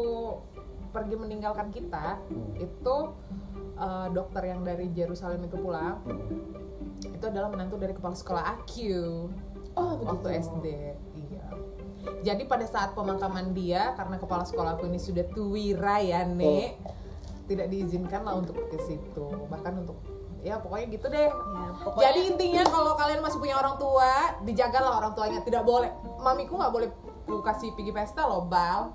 pergi meninggalkan kita Hmm. itu eh, dokter yang dari Jerusalem itu pulang Hmm. itu adalah menantu dari kepala sekolah AQ Oh, waktu begitu. SD. Iya. Jadi pada saat pemakaman dia karena kepala sekolah aku ini sudah tuwira ya, Nek. Tidak diizinkan lah untuk ke situ. Bahkan untuk ya pokoknya gitu deh. Ya, pokoknya Jadi intinya kalau kalian masih punya orang tua, dijagalah orang tuanya. Tidak boleh. Mamiku nggak boleh ku kasih pergi pesta loh, Bal.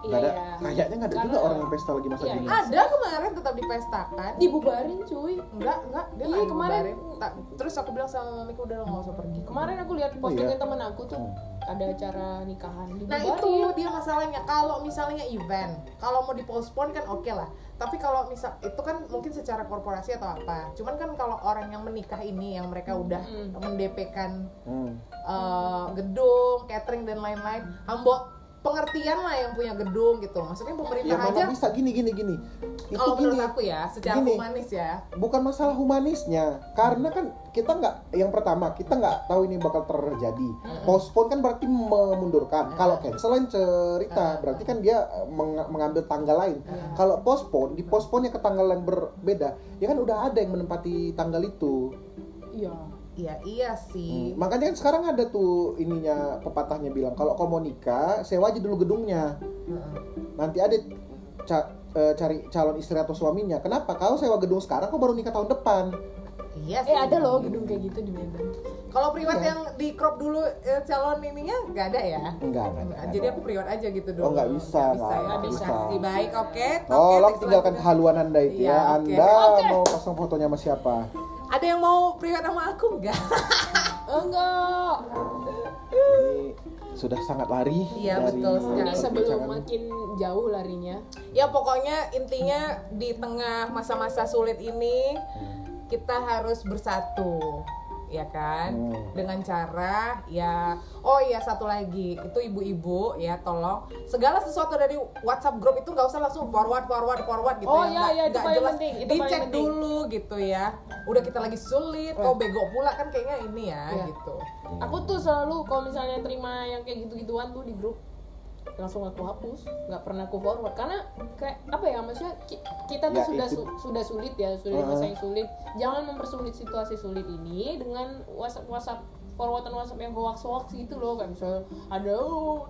Iya, Nggak ada, iya. kayaknya nggak ada juga Karena- orang yang pesta lagi masa Iya, gini. iya. Ada kemarin tetap dipestakan. dibubarin cuy. Enggak, enggak. Dia Iya, kemarin-. Tak- Terus aku bilang sama mamiku udah nggak usah pergi. Kemarin aku lihat Oh, postingan iya? temen aku tuh Hmm. ada acara nikahan Nah dibubarin. itu dia masalahnya. Kalau misalnya event, kalau mau dipospon kan oke lah. Tapi kalau misal itu kan mungkin secara korporasi atau apa. Cuman kan kalau orang yang menikah ini yang mereka udah Mm. mendepkan Hmm. eh, gedung, catering dan lain-lain, hamba pengertian lah yang punya gedung gitu. Maksudnya Ya pemerintah mana aja. bisa gini gini gini. Itu Kalau gini. menurut aku ya, secara Gini. humanis ya. bukan masalah humanisnya karena kan kita nggak yang pertama kita nggak tahu ini bakal terjadi postpone kan berarti memundurkan kalau cancel lain cerita berarti kan dia meng- mengambil tanggal lain kalau postpone di postpone ke tanggal yang berbeda ya kan udah ada yang menempati tanggal itu Iya. Iya iya sih. Hmm, makanya kan sekarang ada tuh ininya pepatahnya bilang kalau kau mau nikah sewa aja dulu gedungnya Heeh. nanti ada ca- eh, cari calon istri atau suaminya kenapa kau sewa gedung sekarang kau baru nikah tahun depan Iya sih. Eh ada loh gedung kayak gitu di Medan. Kalau privat Iya. yang di crop dulu eh, calon ininya nggak ada ya? enggak enggak, enggak Jadi aku privat aja gitu dulu. Oh, nggak bisa, Nggak bisa nggak, ya. Bisa bisa. Baik, oke. Tolong next tinggalkan kehaluan anda itu Iya, ya. oke. Anda Oke. mau pasang fotonya sama siapa? Ada yang mau privat sama aku nggak? Enggak. Ini sudah sangat lari Iya, dari betul sekali. Ini sebelum makin jauh larinya. ya pokoknya intinya di tengah masa-masa sulit ini kita harus bersatu ya kan? Hmm. dengan cara ya oh iya satu lagi itu ibu-ibu ya tolong. Segala sesuatu dari WhatsApp grup itu nggak usah langsung forward forward forward gitu Oh, ya. iya, nggak iya, itu nggak paling jelas. penting, itu dicek penting. dulu gitu ya. Udah kita lagi sulit kau bego pula kan kayaknya ini ya Iya. gitu. Aku tuh selalu kalau misalnya terima yang kayak gitu-gituan tuh di grup langsung aku hapus, nggak pernah aku forward. Karena kayak apa ya maksudnya ki- kita tuh Ya, sudah itu- su- sudah sulit ya sudah di masa yang sulit. Jangan mempersulit situasi sulit ini dengan WhatsApp WhatsApp forwardan WhatsApp yang hoax hoax gitu loh. Kayak misalnya ada oh,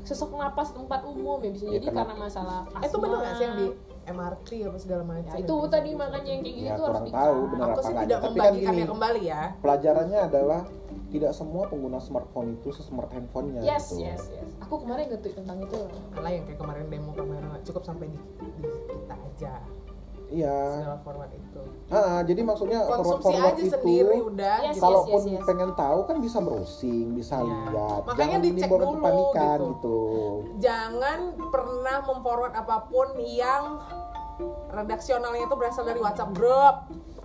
sesak napas tempat umum. Ya bisa Ya, jadi kenapa? karena masalah Eh, itu bener nggak sih yang di asma. MRT apa segala macam ya, itu bisa- tadi makanya yang kayak gitu Ya, tuh harus tahu bener aku apa sih tidak Tapi kan membagikannya kembali ya. Pelajarannya adalah tidak semua pengguna smartphone itu sesmart handphonenya yes gitu. yes yes aku kemarin nge-tweet tentang itu loh. Alah yang kayak kemarin demo kamera cukup sampai di, di kita aja Iya. segala format itu Ah, jadi maksudnya konsumsi forward aja itu sendiri udah Yes, gitu. kalaupun yes, yes. pengen tahu kan bisa browsing, bisa Iya. lihat. Makanya Jangan dicek dulu, kepanikan gitu. gitu. jangan pernah memforward apa pun yang redaksionalnya itu berasal dari WhatsApp grup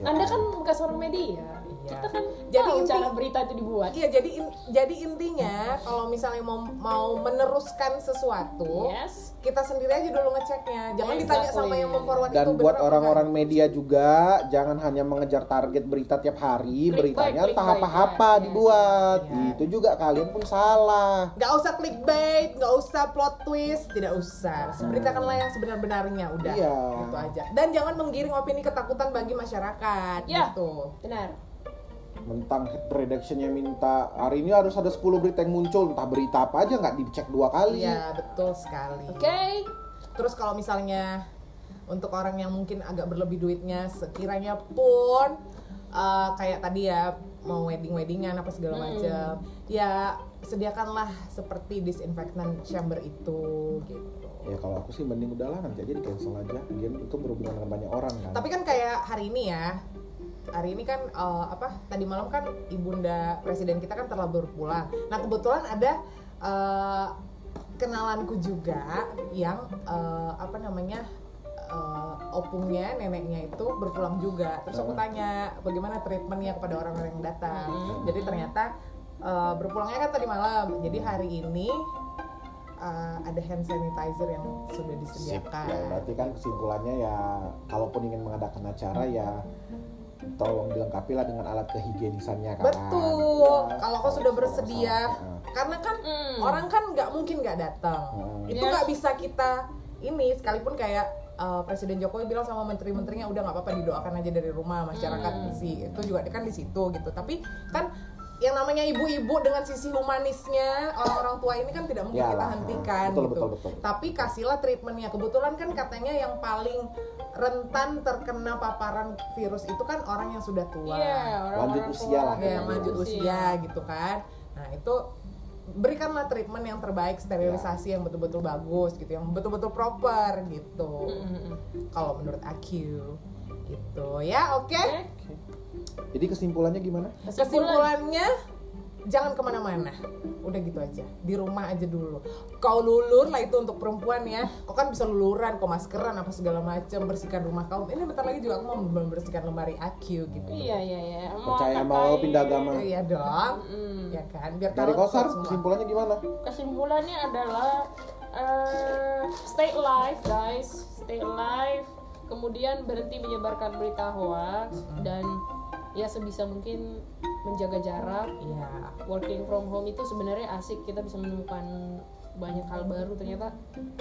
Ya. Anda kan bekas orang media. Iya. Kita kan Jadi tahu inti- cara berita itu dibuat. iya jadi in- jadi intinya kalau misalnya mau mau meneruskan sesuatu Yes. kita sendiri aja dulu ngeceknya jangan ditanya Exactly. sama yang memforward itu Dan buat apa orang-orang media juga jangan hanya mengejar target berita tiap hari, Clickbait, beritanya entah clickbait, apa-apa yes, dibuat. yes. Itu juga kalian pun salah. nggak usah clickbait, nggak usah plot twist, tidak usah. Beritakanlah yang sebenar-benarnya, udah. Iya. Itu aja. Dan jangan menggiring opini ketakutan bagi masyarakat, Ya. gitu. Benar. Mentang redactionnya minta hari ini harus ada 10 berita yang muncul entah berita apa aja nggak dicek dua kali Iya, betul sekali. Oke. Terus kalau misalnya untuk orang yang mungkin agak berlebih duitnya sekiranya pun eh, kayak tadi ya mau wedding weddingan apa segala Hmm. macam ya sediakanlah seperti disinfektan chamber itu gitu ya kalau aku sih mending udahlah nanti aja di cancel aja Lagian itu berhubungan dengan banyak orang kan tapi kan kayak hari ini ya hari ini kan eh, apa tadi malam kan ibunda presiden kita kan telah berpulang nah kebetulan ada eh, kenalanku juga yang eh, apa namanya eh, opungnya neneknya itu berpulang juga terus aku Hmm. tanya bagaimana treatmentnya kepada orang-orang yang datang Hmm. jadi ternyata eh, berpulangnya kan tadi malam jadi hari ini eh, ada hand sanitizer yang sudah Sip. disediakan ya berarti kan kesimpulannya ya kalaupun ingin mengadakan acara ya tolong dilengkapi lah dengan alat kehigienisannya kan Betul. Ya, Kalau kau sudah bersedia, karena kan Hmm. orang kan nggak mungkin nggak datang. Hmm. Itu Yes. nggak bisa kita ini sekalipun kayak uh, Presiden Jokowi bilang sama menteri-menterinya udah nggak apa-apa didoakan aja dari rumah masyarakat Hmm. sih itu juga kan di situ gitu. Tapi kan yang namanya ibu-ibu dengan sisi humanisnya orang-orang tua ini kan tidak mungkin Yalah, kita hentikan betul, gitu. betul, betul. Tapi kasihlah treatmentnya. Kebetulan kan katanya yang paling rentan terkena paparan virus itu kan orang yang sudah tua Iya, orang-orang Lanjut usia lah. tua. ya lanjut usia gitu kan nah itu berikanlah treatment yang terbaik sterilisasi yang betul-betul bagus gitu yang betul-betul proper gitu kalau menurut aku gitu ya oke Oke. Jadi kesimpulannya gimana? Kesimpulannya jangan ke mana-mana. Udah gitu aja. Di rumah aja dulu. Kau lulur lah itu untuk perempuan ya. Kau kan bisa luluran kau maskeran apa segala macam bersihkan rumah kau. Ini bentar lagi juga aku mau membersihkan lemari aku gitu. Iya iya iya. percaya apa mau pindah agama. Iya dong. Mm. ya kan? Biar dari kosar semua. kesimpulannya gimana? Kesimpulannya adalah eh, stay alive guys, stay alive. Kemudian berhenti menyebarkan berita hoax dan ya sebisa mungkin menjaga jarak. Iya. Working from home itu sebenarnya asik kita bisa menemukan banyak hal baru ternyata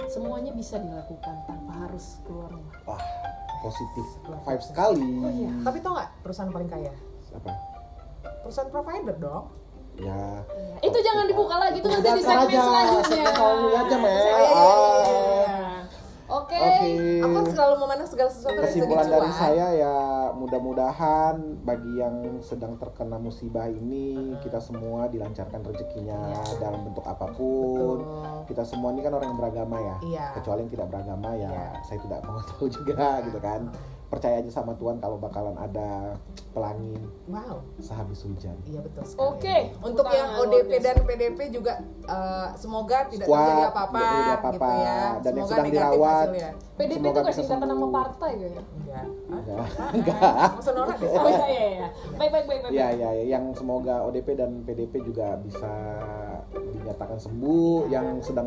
semuanya bisa dilakukan tanpa harus keluar rumah. wah positif vibe sekali Oh iya. Tapi tau nggak perusahaan paling kaya? apa Perusahaan provider dong. ya Itu jangan dibuka lagi itu nanti di segmen aja, selanjutnya. aja, Mel. Oke. Oke. Aku kan selalu memandang segala sesuatu dari segi Kesimpulan dari cuan. saya ya mudah-mudahan bagi yang sedang terkena musibah ini kita semua dilancarkan rezekinya dalam bentuk apa pun. Betul. Kita semua ini kan orang yang beragama ya. Iya. Kecuali yang tidak beragama ya Iya. saya tidak mau tahu juga gitu kan. Percaya aja sama Tuhan kalau bakalan ada pelangi Wow. sehabis hujan. Iya betul sekali. Oke. Untuk Bukan yang ODP dan PDP juga eh, semoga tidak Squad, terjadi apa-apa tidak terjadi apa-apa. gitu ya. Dan yang semoga sedang negatif dirawat. hasilnya. PDP Semoga itu gak singkatan nama partai gitu ya? Enggak. Enggak. Enggak. Maksud deh. Oh iya iya iya. Baik baik baik baik. Ya, ya, yang semoga ODP dan PDP juga bisa dinyatakan sembuh, yang sedang